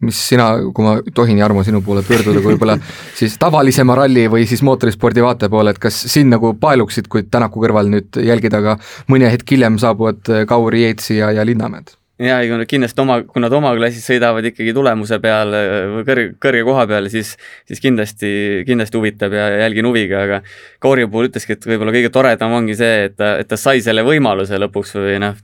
mis sina, kui ma tohin, Jarmo, sinu poole pöörduda, kui võib-olla siis tavalisema ralli või siis mootorispordi vaataja poole, et kas sind nagu paeluksid, kui Tänaku kõrval nüüd jälgida, aga mõni hetk hiljem saabuvad Kauri, Jeetsi ja, ja Linnamäed? jaa, ei kindlasti oma, kui nad oma klassis sõidavad ikkagi tulemuse peal või kõrge, kõrge koha peal, siis, siis kindlasti, kindlasti huvitab ja jälgin huviga, aga Kauri puhul ütleski, et võib-olla kõige toredam ongi see, et ta, et ta sai selle võimaluse lõpuks või noh,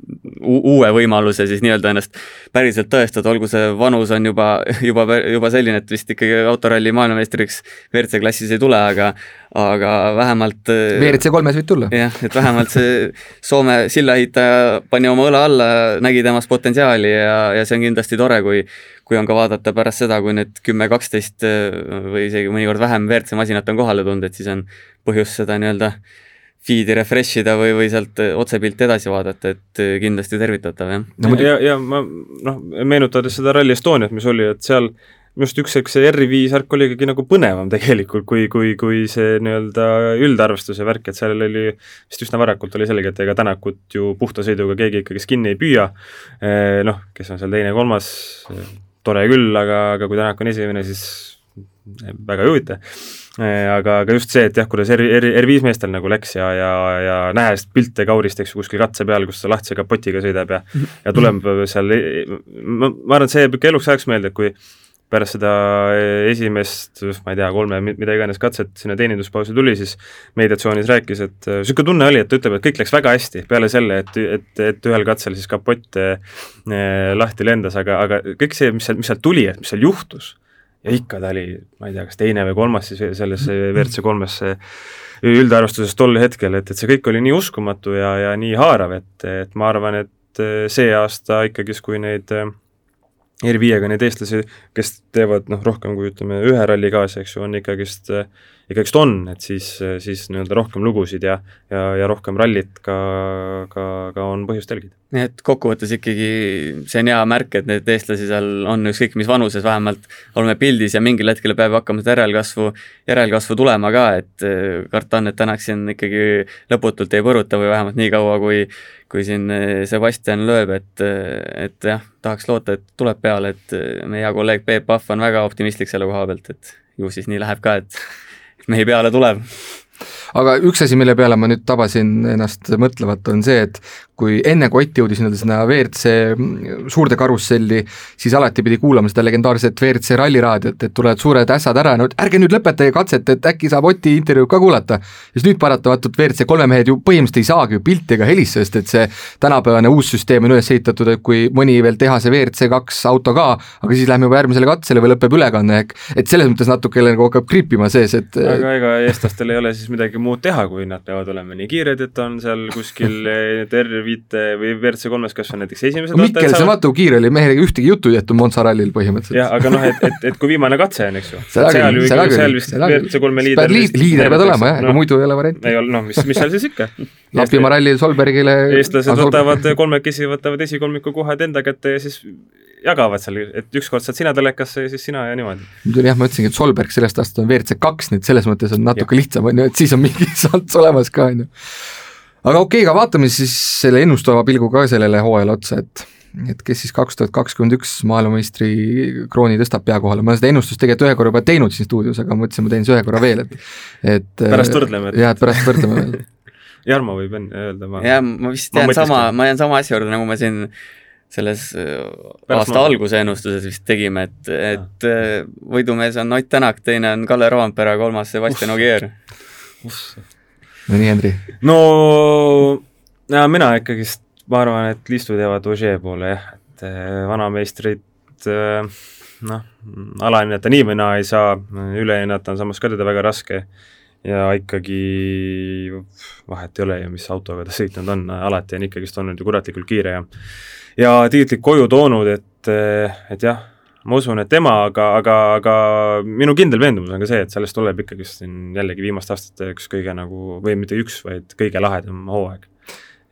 uue võimaluse siis nii-öelda ennast päriselt tõestada, olgu see vanus on juba, juba, juba selline, et vist ikkagi autoralli maailmameistriks WRC klassis ei tule, aga aga vähemalt äh, WRC kolmes võid tulla. jah, et vähemalt see Soome sillaehitaja pani oma õla alla, nägi temas potentsiaali ja, ja see on kindlasti tore, kui kui on ka vaadata pärast seda, kui need kümme, kaksteist äh, või isegi mõnikord vähem WRC masinat on kohale tulnud, et siis on põhjust seda nii-öelda feed'i refresh ida või, või sealt otsepilti edasi vaadata, et kindlasti tervitatav, jah. ja, ja, ja ma noh, meenutades seda Rally Estoniat, mis oli, et seal minu arust üks hetk see R5 värk oli ikkagi nagu põnevam tegelikult, kui, kui, kui see nii-öelda üldarvestuse värk, et seal oli vist üsna varakult oli selge, et ega Tänakut ju puhta sõiduga keegi ikkagist kinni ei püüa, eh, noh, kes on seal teine-kolmas, tore küll, aga, aga kui Tänak on esimene, siis väga ei huvita. Eh, aga, aga just see, et jah, kuidas R, R, R5 meestel nagu läks ja, ja, ja nähes pilte Kaurist, eks ju, kuskil katse peal, kus ta lahtise kapotiga sõidab ja ja tuleb seal, ma, ma arvan, et see jääb ikka eluks ajaks meelde, et kui pärast seda esimest, ma ei tea, kolme, mida iganes katset sinna teeninduspausi tuli, siis meediatsoonis rääkis, et niisugune äh, tunne oli, et ta ütleb, et kõik läks väga hästi, peale selle, et, et, et ühel katsel siis kapott eh, lahti lendas, aga, aga kõik see, mis seal, mis sealt tuli, et mis seal juhtus, ja ikka ta oli, ma ei tea, kas teine või kolmas siis selles WRC kolmes üldarvestuses tol hetkel, et, et see kõik oli nii uskumatu ja, ja nii haarav, et, et ma arvan, et see aasta ikkagist, kui neid äh, R5-ga neid eestlasi, kes teevad noh, rohkem kui ütleme, ühe ralli kaasa, eks ju, on ikkagist, ikkagist on, et siis, siis nii-öelda rohkem lugusid ja ja, ja rohkem rallit ka, ka, ka on põhjust jälgida. nii et kokkuvõttes ikkagi see on hea märk, et neid eestlasi seal on ükskõik mis vanuses, vähemalt oleme pildis ja mingil hetkel peab hakkama seda järelkasvu, järelkasvu tulema ka, et karta on, et Tänak siin ikkagi lõputult ei põruta või vähemalt nii kaua, kui kui siin eh, Sebastian lööb, et, eh, et jah, tahaks loota, et tuleb peale, et eh, meie hea kolleeg Peep Pahv on väga optimistlik selle koha pealt, et ju siis nii läheb ka, et mehi peale tuleb aga üks asi, mille peale ma nüüd tabasin ennast mõtlevat, on see, et kui enne kui Ott jõudis nii-öelda sinna WRC suurde karusselli, siis alati pidi kuulama seda legendaarset WRC ralliraadiot, et tulevad suured ässad ära, no ärge nüüd lõpetage katset, et äkki saab Oti intervjuud ka kuulata. siis nüüd paratamatult WRC kolme mehed ju põhimõtteliselt ei saagi ju pilti ega helist, sest et see tänapäevane uus süsteem on üles ehitatud, et kui mõni veel teha see WRC kaks auto ka, aga siis lähme juba järgmisele katsele või lõpeb ülekanne, ehk et selles mõttes natuke nagu hakkab kriipima sees, et aga ega eestlastel ei ole siis midagi muud teha, kui nad peavad olema nii kiired, et on seal kuskil R viite või WRC kolmes kas on näiteks esimesed no, Mikkel, kui kiire oli, mehega ühtegi juttu ei jätnud Monza rallil põhimõtteliselt. jah, aga noh, et, et, et kui viimane katse on, eks ju. seal, seal, seal vist WRC kolme liider liid, liider pead olema jah, ega no, muidu ei ole varianti. ei ole, noh, mis, mis seal siis ikka Lapimaa rallil Solbergile eestlased võtavad kolmekesi, võtavad esikolmiku kohad enda kätte ja siis jagavad seal, et ükskord saad sina telekasse ja siis sina ja niimoodi. nüüd oli jah, ma ütlesingi, et Solberg sellest aastast on WRC kaks, nii et selles mõttes on natuke ja. lihtsam, on ju, et siis on mingi sants olemas ka, on ju. aga okei okay,, aga vaatame siis selle ennustava pilguga ka sellele hooajale otsa, et et kes siis kaks tuhat kakskümmend üks maailmameistri krooni tõstab pea kohale, ma olen seda ennustust tegelikult ühe korra juba teinud siin stuudios, aga mõtlesin, ma teen siis ühe korra veel, et et pärast võrdleme. jah, et pärast võrdleme veel Jarmo võib enne öelda, ma jah, ma vist jään sama, ma jään sama asja juurde, nagu ma siin selles äh, Pärast aasta ma... alguse ennustuses vist tegime, et, et äh, võidumees on Ott Tänak, teine on Kalle Roompere, kolmas Sebastian Ogier. no nii, Henri? no no mina ikkagist, ma arvan, et listud jäävad Ožee poole jah, et äh, vanameistrit noh, alahinnata nii või naa ei saa, üle hinnata on samas ka teda väga raske ja ikkagi vahet ei ole ju, mis autoga ta sõitnud on, alati on ikkagist olnud ju kuratlikult kiire ja ja tiitlit koju toonud, et, et jah, ma usun, et tema, aga, aga, aga minu kindel veendumus on ka see, et sellest tuleb ikkagist siin jällegi viimaste aastate üks kõige nagu, või mitte üks, vaid kõige lahedam hooaeg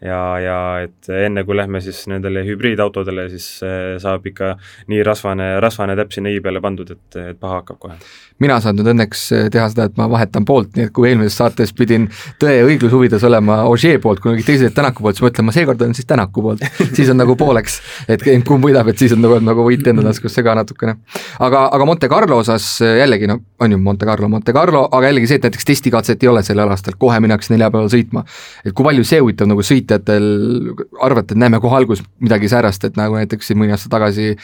ja, ja et enne, kui lähme siis nendele hübriidautodele, siis eh, saab ikka nii rasvane, rasvane täpp sinna i peale pandud, et, et paha hakkab kohe mina saan nüüd õnneks eh, teha seda, et ma vahetan poolt, nii et kui eelmises saates pidin tõe ja õigluse huvides olema Ogier poolt, olid teised Tänaku poolt, siis ma ütlen, ma seekord olen siis Tänaku poolt. siis on nagu pooleks, et kumb võidab, et siis on nagu, nagu võit enda taskusse ka natukene. aga, aga Monte Carlo osas eh, jällegi noh, on ju Monte Carlo, Monte Carlo, aga jällegi see, et näiteks testikatset ei ole sellel aastal, kohe minnakse neljapäeval sõitma. et kui palju see huvitab nagu sõitjatel, arvate, et näeme kohe alguses midagi säärast, et nagu näiteks siin mõni aasta tagasi,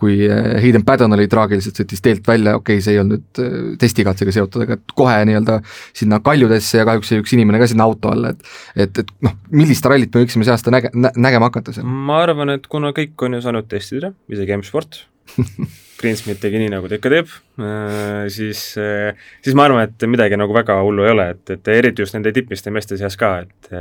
kui eh, Hayden Paddon oli traagiliselt, sõitis teelt välja, okei okay,, see ei olnud Äh, testikatsega seotud, aga kohe nii-öelda sinna kaljudesse ja kahjuks jäi üks inimene ka sinna auto alla, et et, et noh, millist rallit me võiksime see aasta näge-, nägema hakata seal? ma arvan, et kuna kõik on ju saanud testida, isegi M-sport Greensmith tegi nii, nagu ta ikka teeb, äh, siis, äh, siis ma arvan, et midagi nagu väga hullu ei ole, et, et eriti just nende tippmiste meeste seas ka, et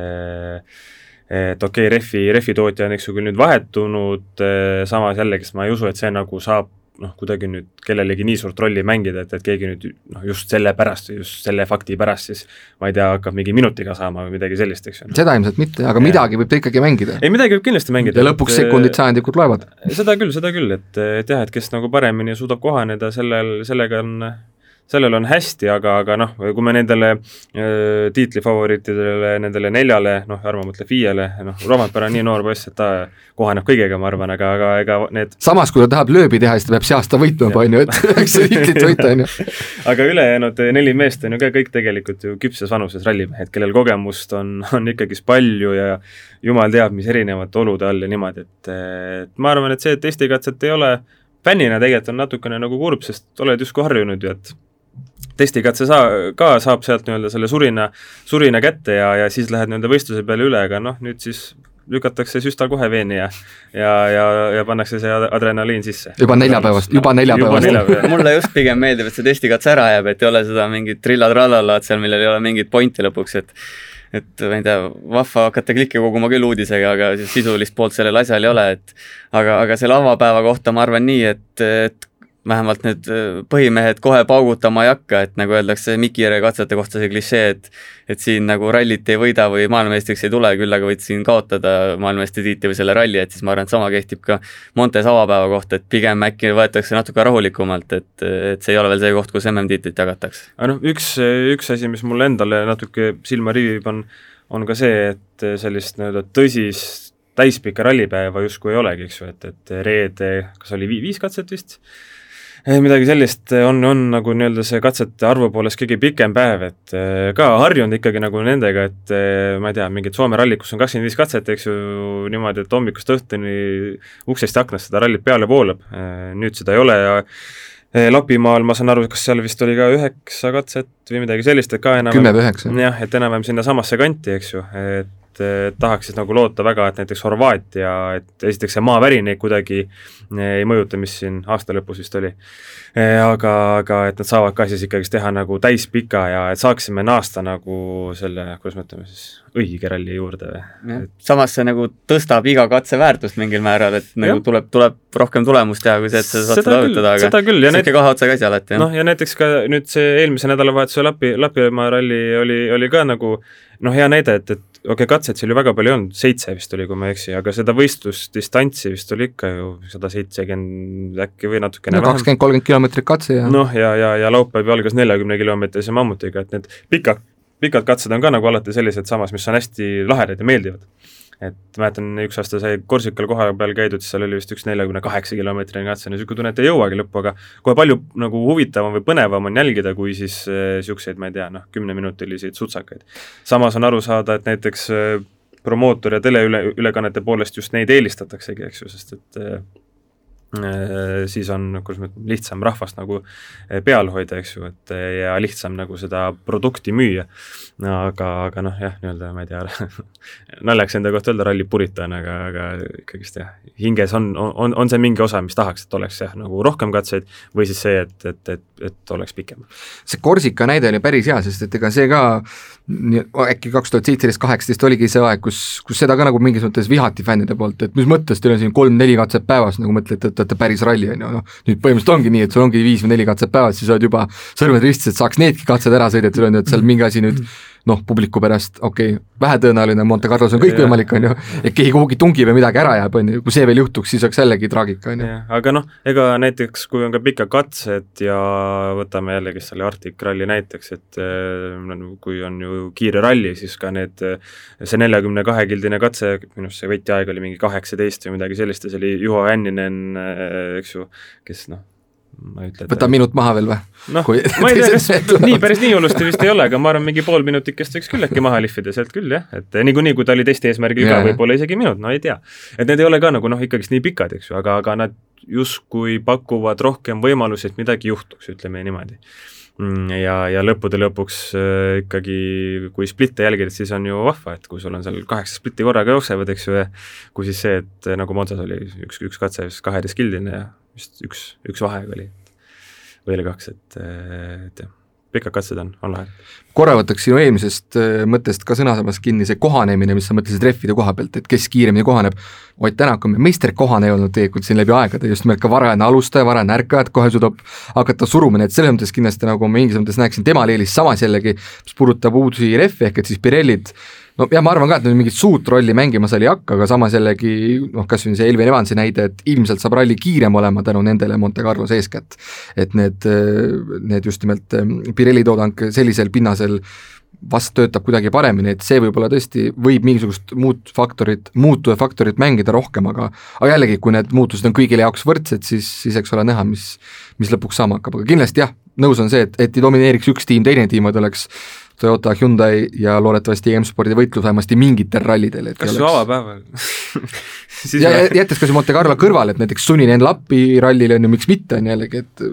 et okei okay,, rehvi, rehvi tootja on eks ju küll nüüd vahetunud, samas jällegi, ma ei usu, et see nagu saab noh, kuidagi nüüd kellelegi nii suurt rolli mängida, et, et keegi nüüd noh, just selle pärast, just selle fakti pärast siis ma ei tea, hakkab mingi minutiga saama või midagi sellist, eks ju. seda ilmselt mitte, aga ja. midagi võib ta ikkagi mängida. ei, midagi võib kindlasti mängida. ja lõpuks et, sekundid, sajandikud loevad. seda küll, seda küll, et, et jah, et kes nagu paremini suudab kohaneda, sellel, sellega on sellel on hästi, aga, aga noh, kui me nendele äh, tiitlifavoriitidele, nendele neljale, noh, Arvo mõtleb viiele, noh, Rompera on nii noor poiss, et ta kohaneb kõigega, ma arvan, aga, aga ega need samas, kui ta tahab lööbi teha, siis ta peab see aasta võitma on ju, et üheksa tiitlit võita, on ju. aga ülejäänud neli meest on ju ka kõik tegelikult ju küpses vanuses rallimehed, kellel kogemust on, on ikkagist palju ja jumal teab, mis erinevate olude all ja niimoodi, et, et ma arvan, et see, et Eesti katset ei ole, fännina tegelikult on natukene nagu kurb, sest oled justkui harjunud ju, et testikatse saa-, ka saab sealt nii-öelda selle surina, surina kätte ja, ja siis lähed nii-öelda võistluse peale üle, aga noh, nüüd siis lükatakse süstal kohe veeni ja ja, ja, ja pannakse see adrenaliin sisse. juba neljapäevast, juba neljapäevast. mulle just pigem meeldib, et see testikatse ära jääb, et ei ole seda mingit trilla-trallalaad seal, millel ei ole mingit pointi lõpuks, et et ma ei tea, vahva hakata klikke koguma küll uudisega, aga sisulist poolt sellel asjal ei ole, et aga, aga selle avapäeva kohta ma arvan nii, et, et vähemalt need äh, põhimehed kohe paugutama ei hakka, et nagu öeldakse Mikire katsete kohta see klišee, et et siin nagu rallit ei võida või maailmameistriks ei tule, küll aga võid siin kaotada maailmameistritiitli või selle ralli, et siis ma arvan, et sama kehtib ka Montes avapäeva kohta, et pigem äkki võetakse natuke rahulikumalt, et, et see ei ole veel see koht, kus MM-tiitlit jagatakse. aga noh, üks, üks asi, mis mulle endale natuke silma riivib, on, on ka see, et sellist nii-öelda tõsist täispikka rallipäeva justkui ei olegi, eks ju, et, et reede, kas oli viis katset vist, midagi sellist on, on nagu nii-öelda see katsete arvu poolest kõige pikem päev, et eh, ka harjunud ikkagi nagu nendega, et eh, ma ei tea, mingid Soome rallid, kus on kakskümmend viis katset, eks ju, niimoodi, et hommikust õhtuni uksest ja aknast seda rallit peale voolab, eh, nüüd seda ei ole ja Lapimaal ma saan aru, kas seal vist oli ka üheksa katset või midagi sellist, et ka enam kümme või üheksa. jah, et enam-vähem sinnasamasse kanti, eks ju, et et tahaks siis nagu loota väga, et näiteks Horvaatia, et esiteks see maavärin neid kuidagi ei mõjuta, mis siin aasta lõpus vist oli. aga, aga et nad saavad ka siis ikkagist teha nagu täispika ja et saaksime naasta nagu selle, kuidas me ütleme siis, õige ralli juurde või? samas see nagu tõstab iga katse väärtust mingil määral, et nagu ja. tuleb, tuleb rohkem tulemust teha, kui see, et sa saad seda arutada, aga ja näiteks kahe otsaga asi alati, jah. noh, ja näiteks ka nüüd see eelmise nädalavahetuse Lapi, Lapimaa ralli oli, oli ka nagu noh, hea näide, et, et okei okay,, katseid seal ju väga palju ei olnud, seitse vist oli, kui ma ei eksi, aga seda võistlusdistantsi vist oli ikka ju sada seitsekümmend äkki või natukene no, kakskümmend, kolmkümmend kilomeetrit katse ja noh, ja, ja, ja laupäev algas neljakümne kilomeetrise mammutiga, et need pikad, pikad katsed on ka nagu alati sellised samas, mis on hästi lahedad ja meeldivad et mäletan, üks aasta sai Korsikal koha peal käidud, siis seal oli vist üks neljakümne kaheksa kilomeetrine katse, niisugune tunne, et ei jõuagi lõppu, aga kohe palju nagu huvitavam või põnevam on jälgida, kui siis niisuguseid äh,, ma ei tea, noh, kümneminutiliseid sutsakaid. samas on aru saada, et näiteks äh, promootor ja teleüle, ülekannete poolest just neid eelistataksegi, eks ju, sest et äh, siis on, kuidas ma ütlen, lihtsam rahvast nagu äh, peal hoida, eks ju, et äh, ja lihtsam nagu seda produkti müüa. aga, aga noh, jah, nii-öelda ma ei tea naljaks enda kohta öelda ralli puritan, aga, aga ikkagist jah, hinges on, on, on see mingi osa, mis tahaks, et oleks jah, nagu rohkem katseid või siis see, et, et, et, et oleks pikem. see Korsika näide oli päris hea, sest et ega see ka äkki kaks tuhat seitseteist, kaheksateist oligi see aeg, kus, kus seda ka nagu mingis mõttes vihati fännide poolt, et mis mõttes teil on siin kolm-neli katset päevas, nagu mõtlete, et olete päris ralli, on ju, noh, nüüd põhimõtteliselt ongi nii, et sul ongi viis või neli katset päevas, siis oled juba sõrmed ristis, et saaks needki katsed ära sõidetud, on ju, et seal mingi asi nüüd noh, publiku pärast, okei okay,, vähetõenäoline, Monte Carlos on kõik ja, võimalik, on ju, et keegi kuhugi tungib ja midagi ära jääb, on ju, kui see veel juhtuks, siis oleks jällegi traagika, on ju. aga noh, ega näiteks kui on ka pikad katsed ja võtame jällegi selle Arctic Rally näiteks, et äh, kui on ju kiire ralli, siis ka need, see neljakümne kahe kildine katse, minu arust see võtjaeg oli mingi kaheksateist või midagi sellist ja see oli Juho Hänninen, äh, eks ju, kes noh, ma ei ütle, et võta minut maha veel või? noh, ma ei tea, kas nii, päris nii hullusti vist ei ole, aga ma arvan, mingi pool minutikest võiks küll äkki maha lihvida sealt küll jah, et niikuinii, kui ta oli testi eesmärgil ka, võib-olla isegi minut, no ei tea. et need ei ole ka nagu noh, ikkagist nii pikad, eks ju, aga, aga nad justkui pakuvad rohkem võimalusi, et midagi juhtuks, ütleme niimoodi mm, ja, ja lõppude lõpuks äh, ikkagi, kui splitte jälgida, siis on ju vahva, et kui sul on seal kaheksa splitti korraga jooksevad, eks ju, kui siis see, et nagu Monzas oli üks, üks katse vist kaheteistkildine ja vist üks, üks vaheaeg oli, või oli kaks, et, et jah, pikad katsed on, on lahedad. korra võtaks sinu eelmisest äh, mõttest ka sõnasabast kinni, see kohanemine, mis sa mõtlesid rehvide koha pealt, et kes kiiremini kohaneb, Ott Tänak on meil meisterkohane olnud tegelikult siin läbi aegade, just nimelt ka varajane alustaja, varajane ärkaja, et kohe suudab hakata suruma, nii et selles mõttes kindlasti nagu ma mingis mõttes näeksin temal eelist, samas jällegi, mis puudutab uusi rehve, ehk et siis Pirellid no jah, ma arvan ka, et nad mingit suurt rolli mängima seal ei hakka, aga samas jällegi noh, kas või see Elvin Evansi näide, et ilmselt saab ralli kiirem olema tänu nendele Monte Carlos eeskätt. et need, need just nimelt Pirelli toodang sellisel pinnasel vast töötab kuidagi paremini, et see võib-olla tõesti võib mingisugust muut faktorit, muutuja faktorit mängida rohkem, aga aga jällegi, kui need muutused on kõigile jaoks võrdsed, siis, siis eks ole näha, mis, mis lõpuks saama hakkab, aga kindlasti jah, nõus on see, et, et ei domineeriks üks tiim, teine tiim, vaid oleks Toyota, Hyundai ja loodetavasti EM-spordi võitlus vähemasti mingitel rallidel, et kas või avapäeval ja jättes ka see Monte Carlo kõrvale, et näiteks Suninen Lappi rallil on ju, miks mitte, on jällegi, et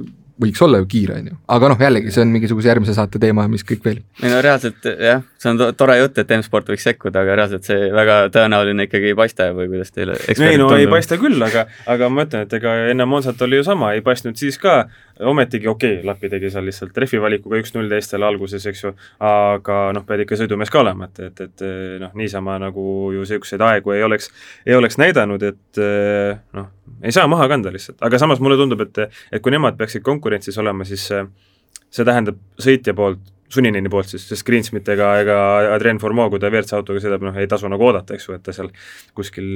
võiks olla ju kiire, on ju. aga noh, jällegi, see on mingisuguse järgmise saate teema, mis kõik veel. ei no reaalselt jah, see on tore jutt, et M-sport võiks sekkuda, aga reaalselt see väga tõenäoline ikkagi ei paista või kuidas teile ei no tundub? ei paista küll, aga, aga ma ütlen, et ega enne Monsat oli ju sama, ei paistnud siis ka, ometigi okei okay,, Lapi tegi seal lihtsalt rehvi valikuga üks-null teistel alguses, eks ju, aga noh, pead ikka sõidumees ka olema, et, et, et noh, niisama nagu ju niisuguseid aegu ei oleks, ei oleks näidanud, et noh, ei saa maha kanda lihtsalt, aga samas mulle tundub, et, et kui nemad peaksid konkurentsis olema, siis see tähendab sõitja poolt, Sunineni poolt siis, sest Greensmit ega, Adrien Formeau, kui ta WRC autoga sõidab, noh, ei tasu nagu oodata, eks ju, et ta seal kuskil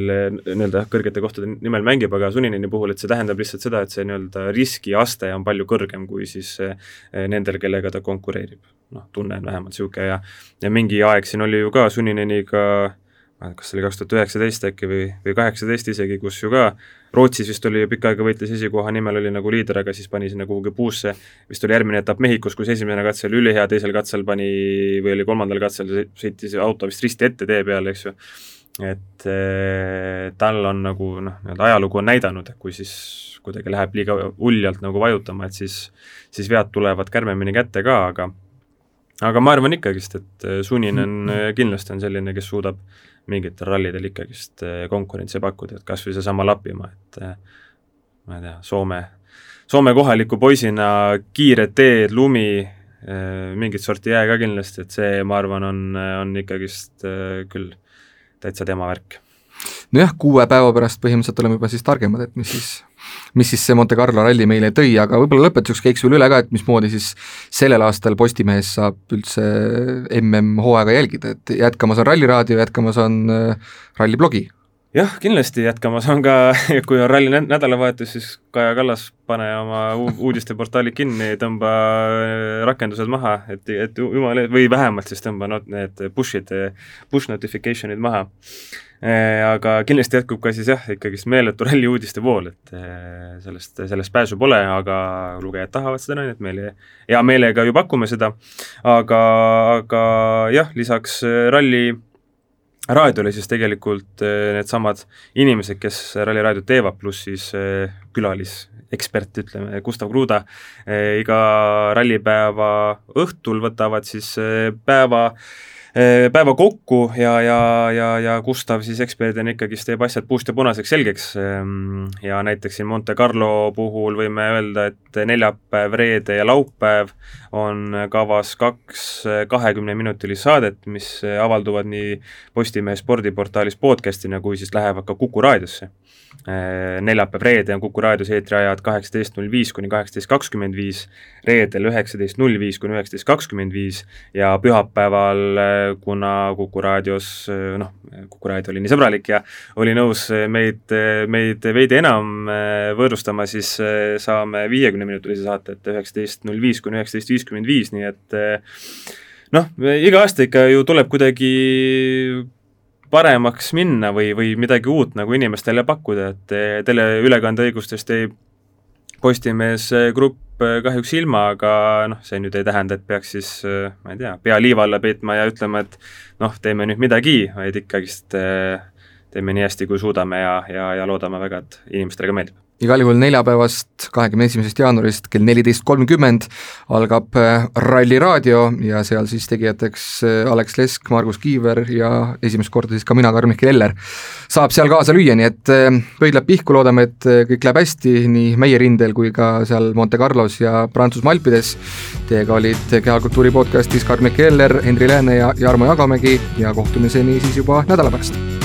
nii-öelda kõrgete kohtade nimel mängib, aga Sunineni puhul, et see tähendab lihtsalt seda, et see nii-öelda riskiaste on palju kõrgem kui siis nendel, kellega ta konkureerib. noh, tunne on vähemalt niisugune ja ja mingi aeg siin oli ju ka Sunineniga kas see oli kaks tuhat üheksateist äkki või, või kaheksateist isegi, kus ju ka Rootsis vist oli pikka aega võitles esikoha nimel, oli nagu liider, aga siis pani sinna kuhugi puusse, vist oli järgmine etapp Mehhikos, kus esimene katse oli ülihea, teisel katsel pani või oli kolmandal katsel, sõitis auto vist risti ette tee peal, eks ju, et eh, tal on nagu noh, nii-öelda ajalugu on näidanud, et kui siis kuidagi läheb liiga uljalt nagu vajutama, et siis, siis vead tulevad kärmemini kätte ka, aga aga ma arvan ikkagist, et Suninen kindlasti on selline, kes suudab mingitel rallidel ikkagist eh, konkurentsi pakkuda, et kas või seesama Lapimaa, et eh, ma ei tea, Soome, Soome kohaliku poisina kiired teed, lumi, eh, mingit sorti jää ka kindlasti, et see, ma arvan, on, on ikkagist küll täitsa tema värk. nojah, kuue päeva pärast põhimõtteliselt oleme juba siis targemad, et mis siis mis siis see Monte Carlo ralli meile tõi, aga võib-olla lõpetuseks käiks veel üle ka, et mismoodi siis sellel aastal Postimehes saab üldse MM-hooaega jälgida, et jätkamas on Ralliraadio, jätkamas on äh, ralliblogi. Jah, kindlasti jätkamas on ka, kui on ralli nädalavahetus, siis Kaja Kallas, pane oma uudisteportaalid kinni, tõmba äh, rakendused maha, et, et jumala, või vähemalt siis tõmba not, need push'id, push notification'id maha. Äh, aga kindlasti jätkub ka siis jah, ikkagist meeletu ralli uudiste vool, et äh, sellest, sellest pääsu pole, aga lugejad tahavad seda näidet, meile hea meelega ju pakume seda, aga, aga jah, lisaks äh, ralli raadiole, siis tegelikult needsamad inimesed, kes Ralli raadiot teevad, pluss siis külalisekspert, ütleme, Gustav Kruda, iga rallipäeva õhtul võtavad siis päeva Eh, päeva kokku ja, ja, ja, ja Gustav siis eksperdina ikkagist teeb asjad puust ja punaseks selgeks. Ehm, ja näiteks siin Monte Carlo puhul võime öelda, et neljapäev, reede ja laupäev on kavas kaks kahekümneminutilist saadet, mis avalduvad nii Postimehe spordiportaalis podcast'ina kui siis lähevad ka Kuku raadiosse Äh, neljapäev, reede on Kuku raadios eetriajad kaheksateist null viis kuni kaheksateist kakskümmend viis, reedel üheksateist null viis kuni üheksateist kakskümmend viis ja pühapäeval, äh, kuna Kuku raadios äh, noh, Kuku raadio oli nii sõbralik ja oli nõus meid, meid veidi enam võõrustama, siis saame viiekümneminutilise saate, et üheksateist null viis kuni üheksateist viiskümmend viis, nii et noh, iga aasta ikka ju tuleb kuidagi paremaks minna või, või midagi uut nagu inimestele pakkuda, et teleülekandeõigustest jäi Postimees Grupp kahjuks ilma, aga noh, see nüüd ei tähenda, et peaks siis ma ei tea, pea liiva alla peitma ja ütlema, et noh, teeme nüüd midagi, vaid ikkagist teeme nii hästi, kui suudame ja, ja, ja loodame väga, et inimestele ka meeldib igal juhul neljapäevast, kahekümne esimesest jaanuarist kell neliteist kolmkümmend algab äh, Ralli raadio ja seal siis tegijateks äh, Alex Lesk, Margus Kiiver ja esimest korda siis ka mina, Karl-Mihkel Eller, saab seal kaasa lüüa, nii et äh, pöid läheb pihku, loodame, et kõik läheb hästi nii meie rindel kui ka seal Monte Carlos ja Prantsusmaa Alpides. Teiega olid Kehakultuuri podcastis Karl-Mihkel Eller, Henri Lääne ja Jarmo Jagamägi ja kohtumiseni siis juba nädala pärast